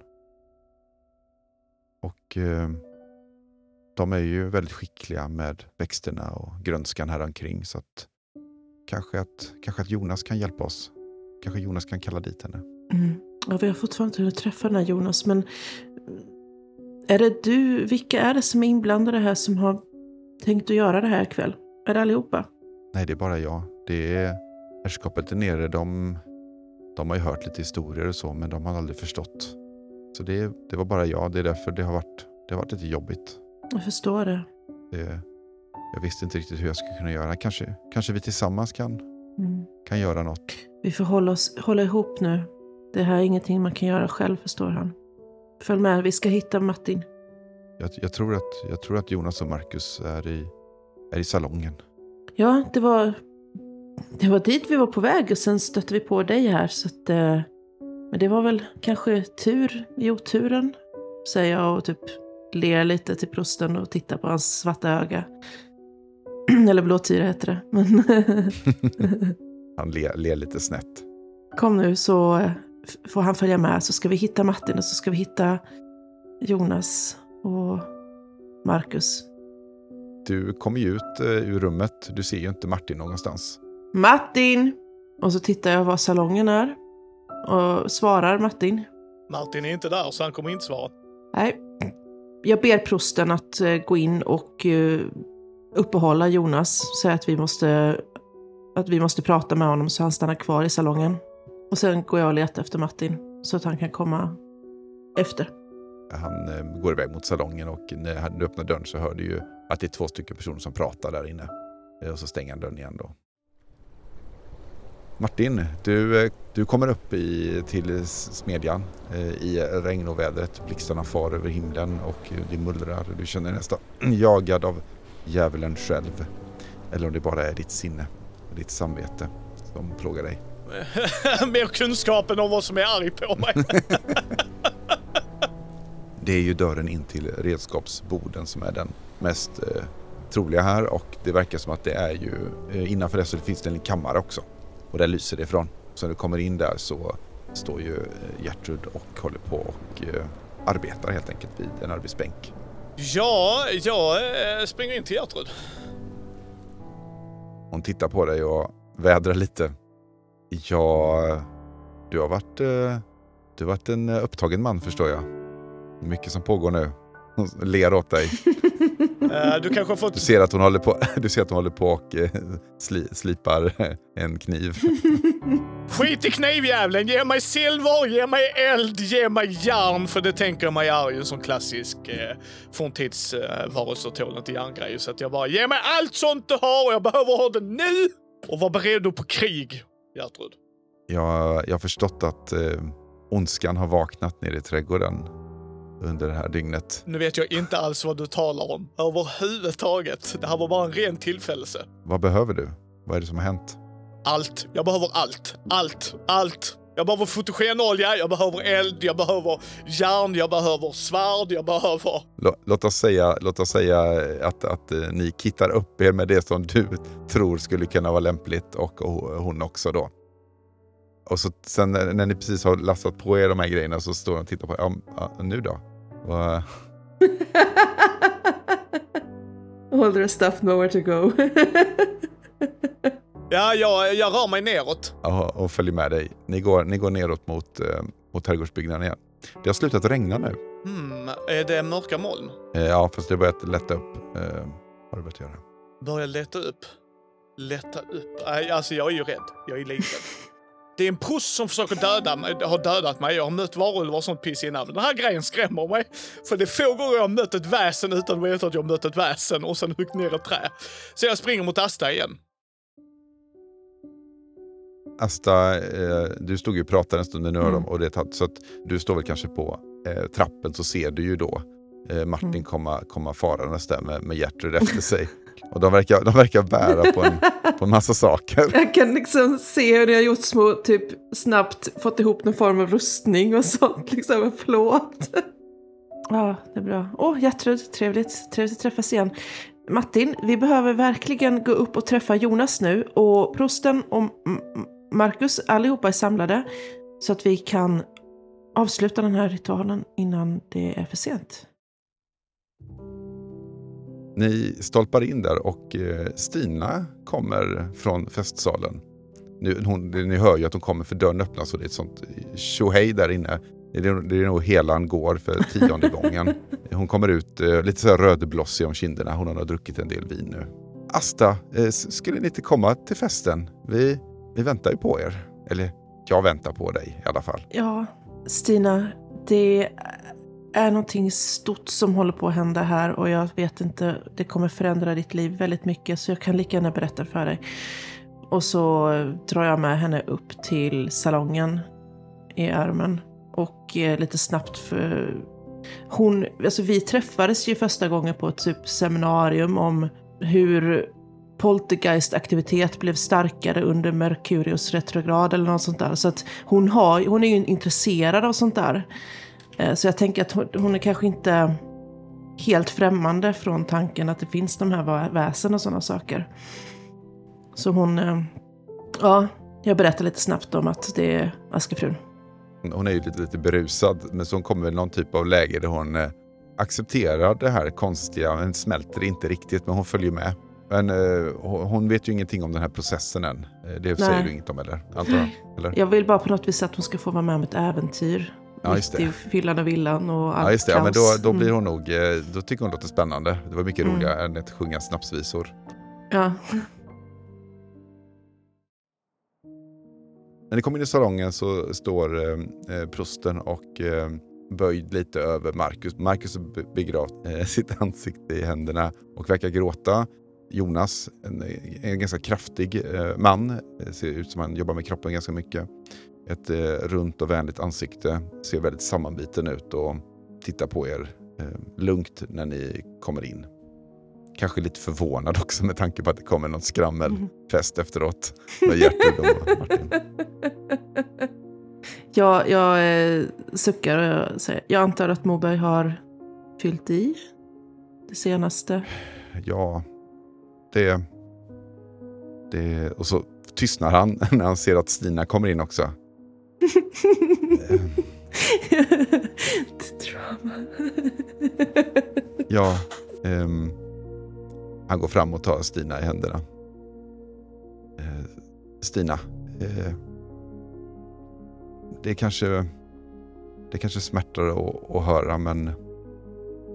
Speaker 1: Och ehm, de är ju väldigt skickliga med växterna och grönskan här omkring så att kanske att, kanske att Jonas kan hjälpa oss. Kanske Jonas kan kalla dit henne.
Speaker 3: Mm. Ja, vi har fortfarande inte hunnit träffa den här Jonas, men är det du, vilka är det som är inblandade här som har tänkt att göra det här ikväll? Är det allihopa?
Speaker 1: Nej, det är bara jag. Det är herrskapet där nere. De, de har ju hört lite historier och så, men de har aldrig förstått. Så det, det var bara jag. Det är därför det har varit, det har varit lite jobbigt.
Speaker 3: Jag förstår det.
Speaker 1: det. Jag visste inte riktigt hur jag skulle kunna göra. Kanske, kanske vi tillsammans kan,
Speaker 3: Mm.
Speaker 1: kan göra något.
Speaker 3: Vi får hålla, oss, hålla ihop nu. Det här är ingenting man kan göra själv, förstår han. Följ med, vi ska hitta Martin.
Speaker 1: Jag, jag, tror, att, jag tror att Jonas och Marcus är i, är i salongen.
Speaker 3: Ja, det var, det var dit vi var på väg och sen stötte vi på dig här. Så att, eh, men det var väl kanske tur i oturen, säger jag och typ ler lite till prosten och tittar på hans svarta öga. <clears throat> Eller blåtira heter det. Men <laughs>
Speaker 1: Han ler, ler lite snett.
Speaker 3: kom nu så eh, får han följa med så ska vi hitta Martin och så ska vi hitta Jonas och Marcus.
Speaker 1: Du kommer ju ut eh, ur rummet. Du ser ju inte Martin någonstans.
Speaker 3: Martin! Och så tittar jag var salongen är. Och svarar Martin.
Speaker 2: Martin är inte där så han kommer inte svara.
Speaker 3: Nej. Jag ber prosten att eh, gå in och eh, uppehålla Jonas. Säga att vi måste att vi måste prata med honom så han stannar kvar i salongen. Och sen går jag och letar efter Martin så att han kan komma efter.
Speaker 1: Han eh, går iväg mot salongen och när han öppnar dörren så hör du ju att det är två stycken personer som pratar där inne. Eh, Och så stänger han dörren igen då. Martin, du, eh, du kommer upp i, till smedjan eh, i regn och vädret. Blixtarna far över himlen och det mullrar. Du känner dig nästan <clears throat> jagad av djävulen själv. Eller om det bara är ditt sinne och ditt samvete som plågar dig. <laughs>
Speaker 2: Mer kunskapen om vad som är arg på mig. <laughs>
Speaker 1: Det är ju dörren in till redskapsboden som är den mest eh, troliga här och det verkar som att det är ju eh, innanför det så finns det en kammare också och där lyser det ifrån. Så när du kommer in där så står ju eh, Gertrud och håller på och eh, arbetar helt enkelt vid en arbetsbänk.
Speaker 2: ja, jag eh, springer in till Gertrud.
Speaker 1: Hon tittar på dig och vädrar lite. Ja, du har varit, eh, du har varit en eh, upptagen man förstår jag. Mycket som pågår nu. Hon ler åt dig. <laughs>
Speaker 2: Eh, du kanske har fått...
Speaker 1: Du ser att hon håller på, <laughs> du ser att hon håller på och eh, sli, slipar <laughs> en kniv.
Speaker 2: Skit i knivjävlen, ge mig silver, ge mig eld, ge mig järn. För det tänker jag mig är ju en sån klassisk eh, forntidsvarelse tål inte järngrej. Så att jag bara, ge mig allt sånt du har och jag behöver ha det nu! Och var beredd på krig, Gertrud.
Speaker 1: Jag, jag har förstått att eh, ondskan har vaknat nere i trädgården under det här dygnet.
Speaker 2: Nu vet jag inte alls vad du talar om överhuvudtaget. Det här var bara en ren tillfällelse.
Speaker 1: Vad behöver du? Vad är det som har hänt?
Speaker 2: Allt. Jag behöver allt. Allt. Allt. Jag behöver fotogenolja, jag behöver eld, jag behöver järn, jag behöver svärd, jag behöver...
Speaker 1: Lå- Låt oss säga, låt oss säga att, att eh, ni kittar upp er med det som du <laughs> tror skulle kunna vara lämpligt och, och hon också då. Och så sen när, ni precis har lastat på er de här grejerna så står de och tittar på ja, ja, nu då? Vad-
Speaker 3: All their stuff nowhere to go. <laughs>
Speaker 2: Ja, jag, jag rör mig neråt.
Speaker 1: Ja, och följer med dig. Ni går, ni går neråt mot, eh, mot trädgårdsbyggnaden igen. Det har slutat regna nu.
Speaker 2: Hmm, är det mörka moln?
Speaker 1: Eh, ja, fast det har börjat lätta upp. Eh, har det börjat göra.
Speaker 2: Börja leta upp. Leta upp. Nej, alltså jag är ju rädd. Jag är livrädd. <laughs> Det är en prost som försöker döda mig, har dödat mig. Jag har mött varulvar och sånt piss innan. Den här grejen skrämmer mig. För det är få gånger jag har mött ett väsen utan att veta att jag har mött ett väsen och sen huggit ner ett trä. Så jag springer mot Asta igen.
Speaker 1: Asta, eh, du stod ju och pratade en stund med nu
Speaker 3: Mm.
Speaker 1: och det så att du står väl kanske på eh, trappen så ser du ju då eh, Martin
Speaker 3: Mm.
Speaker 1: komma, komma farandes där med, med Gertrud efter sig. Och de verkar, de verkar bära på en, på en massa saker. <laughs>
Speaker 3: Jag kan liksom se hur ni har gjort små, typ snabbt fått ihop någon form av rustning och sånt, liksom en plåt. <laughs> Ja, det är bra. Åh, oh, Gertrud, trevligt. Trevligt att träffas igen. Martin, vi behöver verkligen gå upp och träffa Jonas nu och prosten och Marcus, allihopa är samlade så att vi kan avsluta den här ritualen innan det är för sent.
Speaker 1: Ni stolpar in där och eh, Stina kommer från festsalen. nu, hon, ni hör ju att hon kommer för dörren öppnas och det är ett sånt tjohej där inne. Det är, det är nog helan går för tionde <laughs> gången. Hon kommer ut eh, lite så här rödblossig om kinderna. Hon har druckit en del vin nu. Asta, eh, skulle ni inte komma till festen? Vi, vi väntar ju på er. Eller jag väntar på dig i alla fall.
Speaker 3: Ja, Stina, det är någonting stort som håller på att hända här och jag vet inte, det kommer förändra ditt liv väldigt mycket så jag kan lika gärna berätta för dig. Och så drar jag med henne upp till salongen i armen och eh, lite snabbt för hon, alltså vi träffades ju första gången på ett typ seminarium om hur poltergeistaktivitet blev starkare under Merkurius retrograd eller något sånt där. Så att hon, har, hon är ju intresserad av sånt där. Eh, så jag tänker att hon är kanske inte helt främmande från tanken att det finns de här väsen och sådana saker. Så hon, eh, ja, jag berättar lite snabbt om att det är Askefrun.
Speaker 1: Hon är ju lite, lite berusad, men så hon kommer väl någon typ av läge där hon eh, accepterar det här konstiga, men smälter inte riktigt, men hon följer med. Men eh, hon vet ju ingenting om den här processen än. Det Nej. säger du inget om eller? Antar jag, eller?
Speaker 3: Jag vill bara på något vis att hon ska få vara med om ett äventyr. Ja, just det. I fyllan och villan och allt
Speaker 1: Ja, just det. Ja, men då, då blir mm. hon nog, då tycker hon låter spännande. Det var mycket mm. roligare än att sjunga snapsvisor.
Speaker 3: Ja. <laughs>
Speaker 1: När ni kommer in i salongen så står eh, eh, prosten och eh, böjd lite över Marcus. Marcus har begravt eh, <laughs> sitt ansikte i händerna och verkar gråta. Jonas, en, en ganska kraftig eh, man, eh, ser ut som han jobbar med kroppen ganska mycket. Ett eh, runt och vänligt ansikte, ser väldigt sammanbiten ut och tittar på er lugnt när ni kommer in. Kanske lite förvånad också med tanke på att det kommer någon skrammelfest mm. efteråt. Med Gertrud och Martin. <laughs>
Speaker 3: Jag, jag eh, suckar och jag säger, jag antar att Moberg har fyllt i det senaste.
Speaker 1: Ja, det... det och så tystnar han <laughs> när han ser att Stina kommer in också.
Speaker 3: Drama. <laughs>
Speaker 1: ja, um, han går fram och tar Stina i händerna. Eh, Stina, eh, det kanske, det kanske smärtar att, att höra men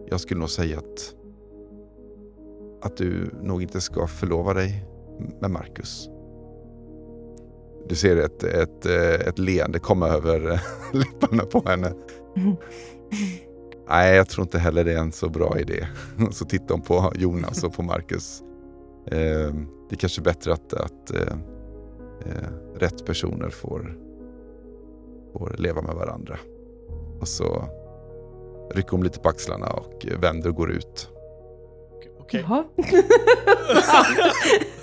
Speaker 1: jag skulle nog säga att, att du nog inte ska förlova dig med Marcus. Du ser ett, ett, eh, ett leende komma över eh, <laughs> läpparna på henne. Nej, jag tror inte heller det är en så bra idé. <laughs> Så tittar hon på Jonas och på Marcus. Eh, det är kanske bättre att, att rätt personer får, får leva med varandra. Och så rycker hon lite på axlarna och vänder och går ut.
Speaker 2: Okej.
Speaker 3: Okay.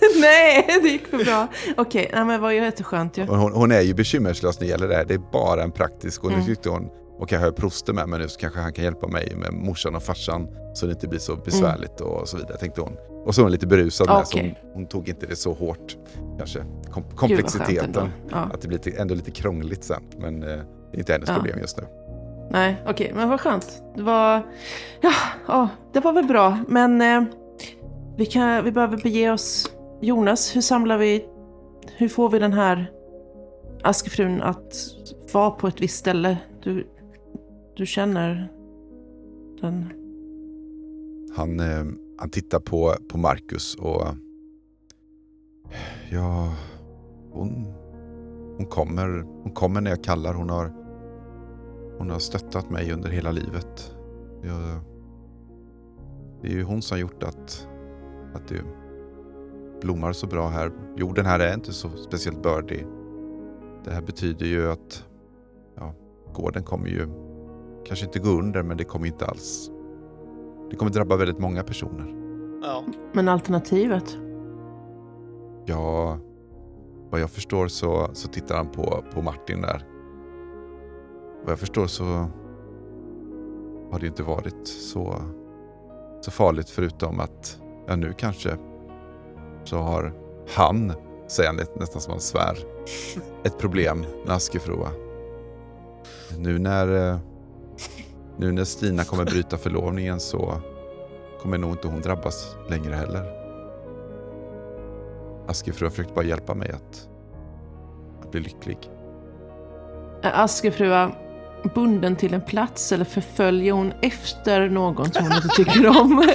Speaker 3: <laughs> Nej, det gick för bra. Okej, okay, men vad jätteskönt ju.
Speaker 1: Hon, hon är ju bekymmerslös när det gäller det här. Det är bara en praktisk. Och nu mm. tyckte hon har jag proster med mig nu så kanske han kan hjälpa mig med morsan och farsan så det inte blir så besvärligt mm. och så vidare, tänkte hon. Och så är hon lite berusad okay. med, så hon, hon, tog inte det så hårt, kanske. Kom, komplexiteten, ja. att det blir ändå lite krångligt sen. Men eh, det är inte hennes ja. problem just nu.
Speaker 3: Nej, okej, okay, men vad skönt. Det var, ja, ja, det var väl bra. Men eh, vi, kan, vi behöver bege oss. Jonas, hur samlar vi, hur får vi den här Askefrun att vara på ett visst ställe? Du, du känner den?
Speaker 1: Han, eh, han tittar på, på Marcus och... Ja, hon, hon, kommer, hon kommer när jag kallar. Hon har, hon har stöttat mig under hela livet. Jag, det är ju hon som har gjort att, att det blommar så bra här. Jorden här är inte så speciellt bördig. Det här betyder ju att ja, gården kommer ju kanske inte gå under men det kommer inte alls... Det kommer drabba väldigt många personer.
Speaker 2: Ja.
Speaker 3: Men alternativet?
Speaker 1: Ja, vad jag förstår så, så tittar han på, på Martin där. Vad jag förstår så har det inte varit så, så farligt förutom att, ja nu kanske, så har han, säger han nästan som han svär, ett problem med Askefroa. Nu när nu när Stina kommer bryta förlovningen så kommer nog inte hon drabbas längre heller. Askefru har försökt bara hjälpa mig att, bli lycklig.
Speaker 3: Askefrua bunden till en plats eller förföljer hon efter någon som hon inte tycker om? <laughs>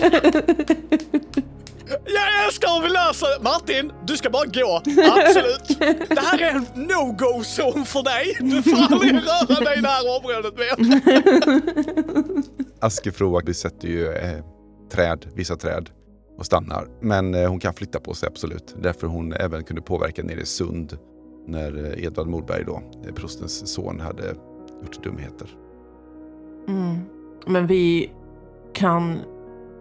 Speaker 2: Jag älskar hur vi löser det! Martin, du ska bara gå. Absolut. Det här är en no-go-zon för dig. Du får aldrig röra dig i det här området mer. <laughs>
Speaker 1: Askefroa besätter ju eh, träd, vissa träd och stannar. Men eh, hon kan flytta på sig absolut. Därför hon även kunde påverka nere i Sund när eh, Edvard Morberg då, eh, prostens son, hade gjort dumheter.
Speaker 3: Mm. Men vi kan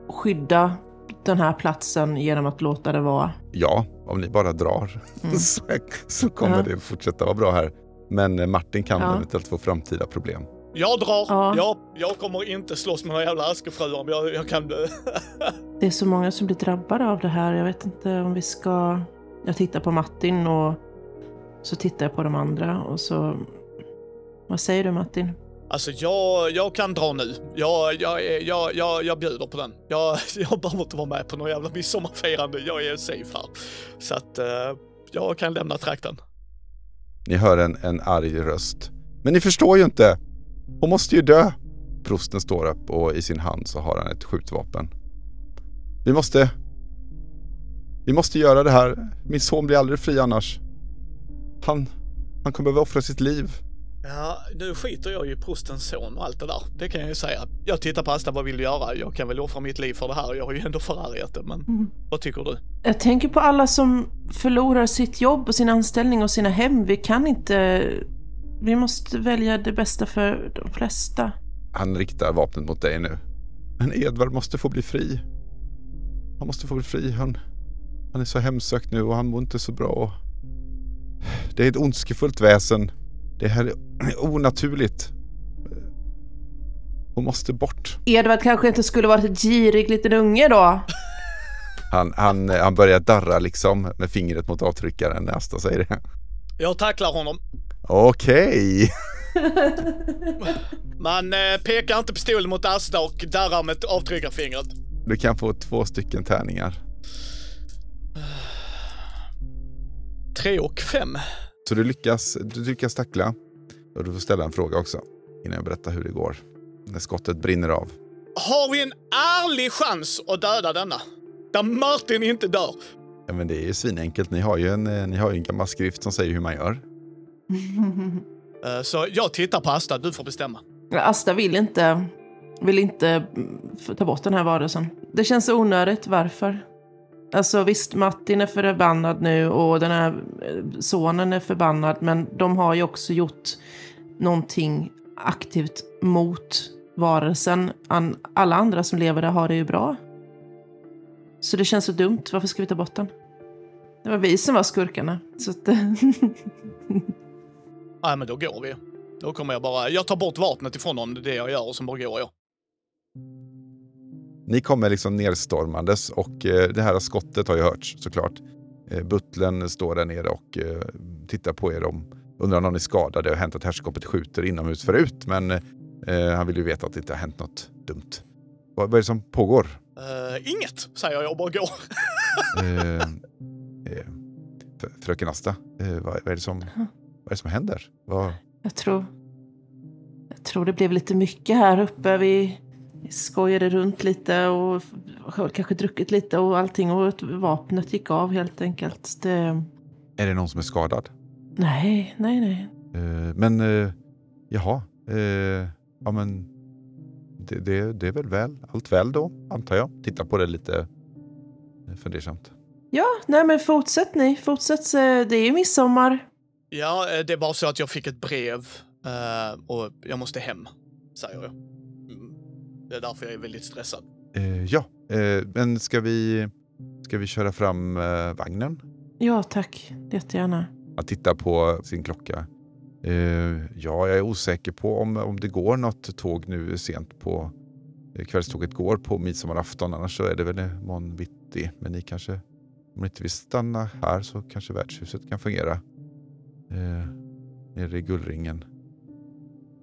Speaker 3: skydda den här platsen genom att låta det vara.
Speaker 1: Ja, om ni bara drar
Speaker 3: Mm. <laughs>
Speaker 1: så, så kommer
Speaker 3: Ja.
Speaker 1: det fortsätta vara bra här. Men eh, Martin kan
Speaker 3: Ja.
Speaker 1: eventuellt få framtida problem.
Speaker 2: Jag drar.
Speaker 3: Ja.
Speaker 2: Jag, jag kommer inte slåss med några jävla askefruar om jag, jag kan... <laughs>
Speaker 3: Det är så många som blir drabbade av det här. Jag vet inte om vi ska... Jag tittar på Martin och så tittar jag på de andra och så... Vad säger du Martin?
Speaker 2: Alltså jag, jag kan dra nu. Jag, jag, jag, jag, jag bjuder på den. Jag, <laughs> jag behöver inte vara med på någon jävla midsommarfirande. Jag är safe här. Så att eh, jag kan lämna trakten.
Speaker 1: Ni hör en, en arg röst. Men ni förstår ju inte! Hon måste ju dö! Prosten står upp och i sin hand så har han ett skjutvapen. Vi måste... Vi måste göra det här. Min son blir aldrig fri annars. Han... Han kommer behöva offra sitt liv.
Speaker 2: Ja, nu skiter jag ju i prostens son och allt det där. Det kan jag ju säga. Jag tittar på Asta, vad vill du göra? Jag kan väl offra mitt liv för det här. Jag har ju ändå förargat det, men
Speaker 3: Mm.
Speaker 2: vad tycker du?
Speaker 3: Jag tänker på alla som förlorar sitt jobb och sin anställning och sina hem. Vi kan inte... Vi måste välja det bästa för de flesta.
Speaker 1: Han riktar vapnet mot dig nu. Men Edvard måste få bli fri. Han måste få bli fri. Han, han är så hemsökt nu och han mår inte så bra. Det är ett ondskefullt väsen. Det här är <clears throat> onaturligt. Hon måste bort.
Speaker 3: Edvard kanske inte skulle varit ett girig liten unge då? <laughs>
Speaker 1: Han, han, han börjar darra liksom med fingret mot avtryckaren när Asta säger det.
Speaker 2: Jag tacklar honom.
Speaker 1: Okej. <laughs> <laughs>
Speaker 2: Man eh, pekar inte pistolen mot Asta och darrar med avtryckarfingret.
Speaker 1: Du kan få två stycken tärningar.
Speaker 2: Tre och fem.
Speaker 1: Så du lyckas, du lyckas tackla. Och du får ställa en fråga också innan jag berättar hur det går. När skottet brinner av.
Speaker 2: Har vi en ärlig chans att döda denna? Där Martin inte dör.
Speaker 1: Ja, men det är ju svinenkelt. Ni har ju en, eh, ni har ju en gammal skrift som säger hur man gör. <laughs>
Speaker 2: Eh, Så jag tittar på Asta, du får bestämma.
Speaker 3: Asta vill inte, vill inte mm, ta bort den här varelsen. Det känns onödigt. Varför? Alltså visst, Martin är förbannad nu och den här eh, sonen är förbannad. Men de har ju också gjort någonting aktivt mot varelsen. Alla andra som lever där har det ju bra. Så det känns så dumt. Varför ska vi ta bort den? Det var vi som var skurkarna. Så att, <laughs>
Speaker 2: Nej, men då går vi. Då kommer jag bara... Jag tar bort vapnet ifrån honom, det är det jag gör och sen bara går jag.
Speaker 1: Ni kommer liksom nerstormandes och eh, det här skottet har ju hörts såklart. Eh, Butlern står där nere och eh, tittar på er. Om, undrar om någon är skadad. Det har hänt att herrskapet skjuter inomhus förut men eh, han vill ju veta att det inte har hänt något dumt. Vad, vad är det som pågår?
Speaker 2: Eh, inget, säger jag och bara går. <laughs>
Speaker 1: Fröken Asta, vad, vad, är det som, vad är det som händer? Vad,
Speaker 3: Jag tror... Jag tror det blev lite mycket här uppe. Vi skojade runt lite och kanske druckit lite och allting och vapnet gick av helt enkelt. Det...
Speaker 1: är det någon som är skadad?
Speaker 3: Nej, nej, nej.
Speaker 1: Eh, men eh, jaha, eh, ja men det, det, det är väl väl, allt väl då antar jag. Titta på det lite fundersamt.
Speaker 3: Ja, nej men fortsätt ni. Fortsätt. Det är ju midsommar.
Speaker 2: Ja, det är bara så att jag fick ett brev eh, och jag måste hem, säger jag. Det är därför jag är väldigt stressad.
Speaker 1: Eh, ja, eh, men ska vi, ska vi köra fram eh, vagnen?
Speaker 3: Ja, tack. Jättegärna.
Speaker 1: Han tittar på sin klocka. Eh, ja, jag är osäker på om, om det går något tåg nu sent på eh, kvällståget går på midsommarafton. Annars så är det väl imorgon bitti. Men ni kanske, om ni inte vill stanna här så kanske värdshuset kan fungera. Eh, nere i Gullringen.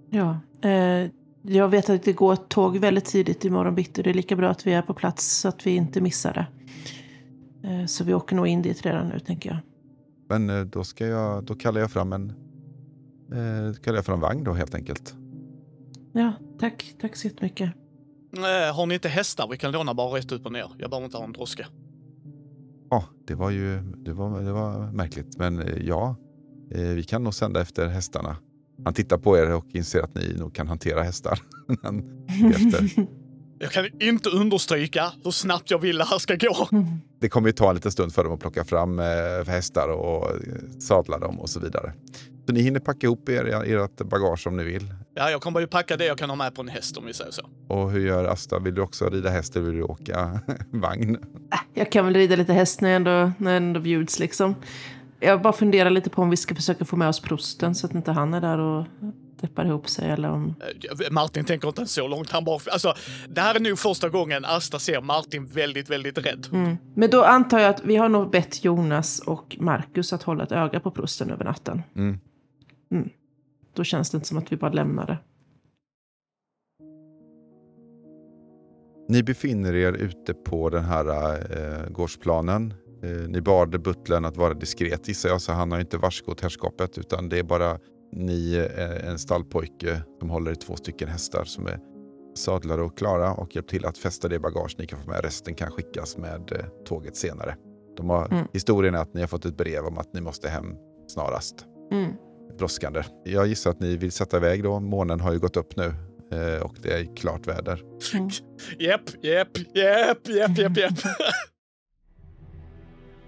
Speaker 3: Ja, eh, jag vet att det går ett tåg väldigt tidigt imorgon bitti. Det är lika bra att vi är på plats så att vi inte missar det. Eh, så vi åker nog in dit redan nu, tänker jag.
Speaker 1: Men eh, då, ska jag, då kallar jag fram en eh, kallar jag fram en vagn då helt enkelt.
Speaker 3: Ja, tack. Tack så jättemycket.
Speaker 2: Eh, har ni inte hästar vi kan låna bara rätt upp och ner? Jag behöver inte ha en droska.
Speaker 1: Ja, det var ju det var, det var märkligt. Men eh, ja, eh, vi kan nog sända efter hästarna. Han tittar på er och inser att ni nog kan hantera hästar. <laughs> Efter. <laughs>
Speaker 2: Jag kan inte understryka hur snabbt jag vill det här ska gå. <laughs>
Speaker 1: Det kommer ju ta en liten stund för dem att plocka fram eh, hästar och eh, sadla dem och så vidare. Så ni hinner packa ihop er, ert bagage om ni vill.
Speaker 2: Ja, jag kommer ju packa det jag kan ha med på en häst om vi säger så.
Speaker 1: Och hur gör Asta? Vill du också rida häst eller vill du åka vagn?
Speaker 3: Jag kan väl rida lite häst när jag ändå, när jag ändå bjuds liksom. Jag bara funderar lite på om vi ska försöka få med oss prosten så att inte han är där och deppar ihop sig eller om...
Speaker 2: Eh, Martin tänker inte ens så långt. Han bara, alltså, det här är nog första gången Asta ser Martin väldigt, väldigt rädd.
Speaker 3: Mm. Men då antar jag att vi har nog bett Jonas och Marcus att hålla ett öga på prosten över natten.
Speaker 1: Mm.
Speaker 3: Då känns det inte som att vi bara lämnar det.
Speaker 1: Ni befinner er ute på den här eh, gårdsplanen. Eh, ni bad butlern att vara diskret gissar jag, så han har inte varskott herrskapet utan det är bara ni, eh, en stallpojke som håller i två stycken hästar som är sadlade och klara och hjälpt till att fästa det bagage ni kan få med. Resten kan skickas med eh, tåget senare. De har,
Speaker 3: Mm.
Speaker 1: Historien är att ni har fått ett brev om att ni måste hem snarast.
Speaker 3: Mm.
Speaker 1: Brådskande. Jag gissar att ni vill sätta iväg då. Månen har ju gått upp nu och det är klart väder.
Speaker 3: Mm.
Speaker 2: Jepp, jepp, jepp, jepp, jepp, jepp.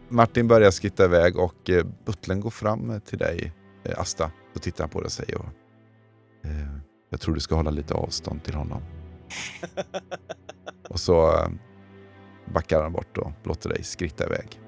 Speaker 1: Martin börjar skritta iväg och eh, butlern går fram till dig, eh, Asta. Så tittar på dig och säger eh, Jag tror du ska hålla lite avstånd till honom. <laughs> och så eh, backar han bort och låter dig skritta iväg.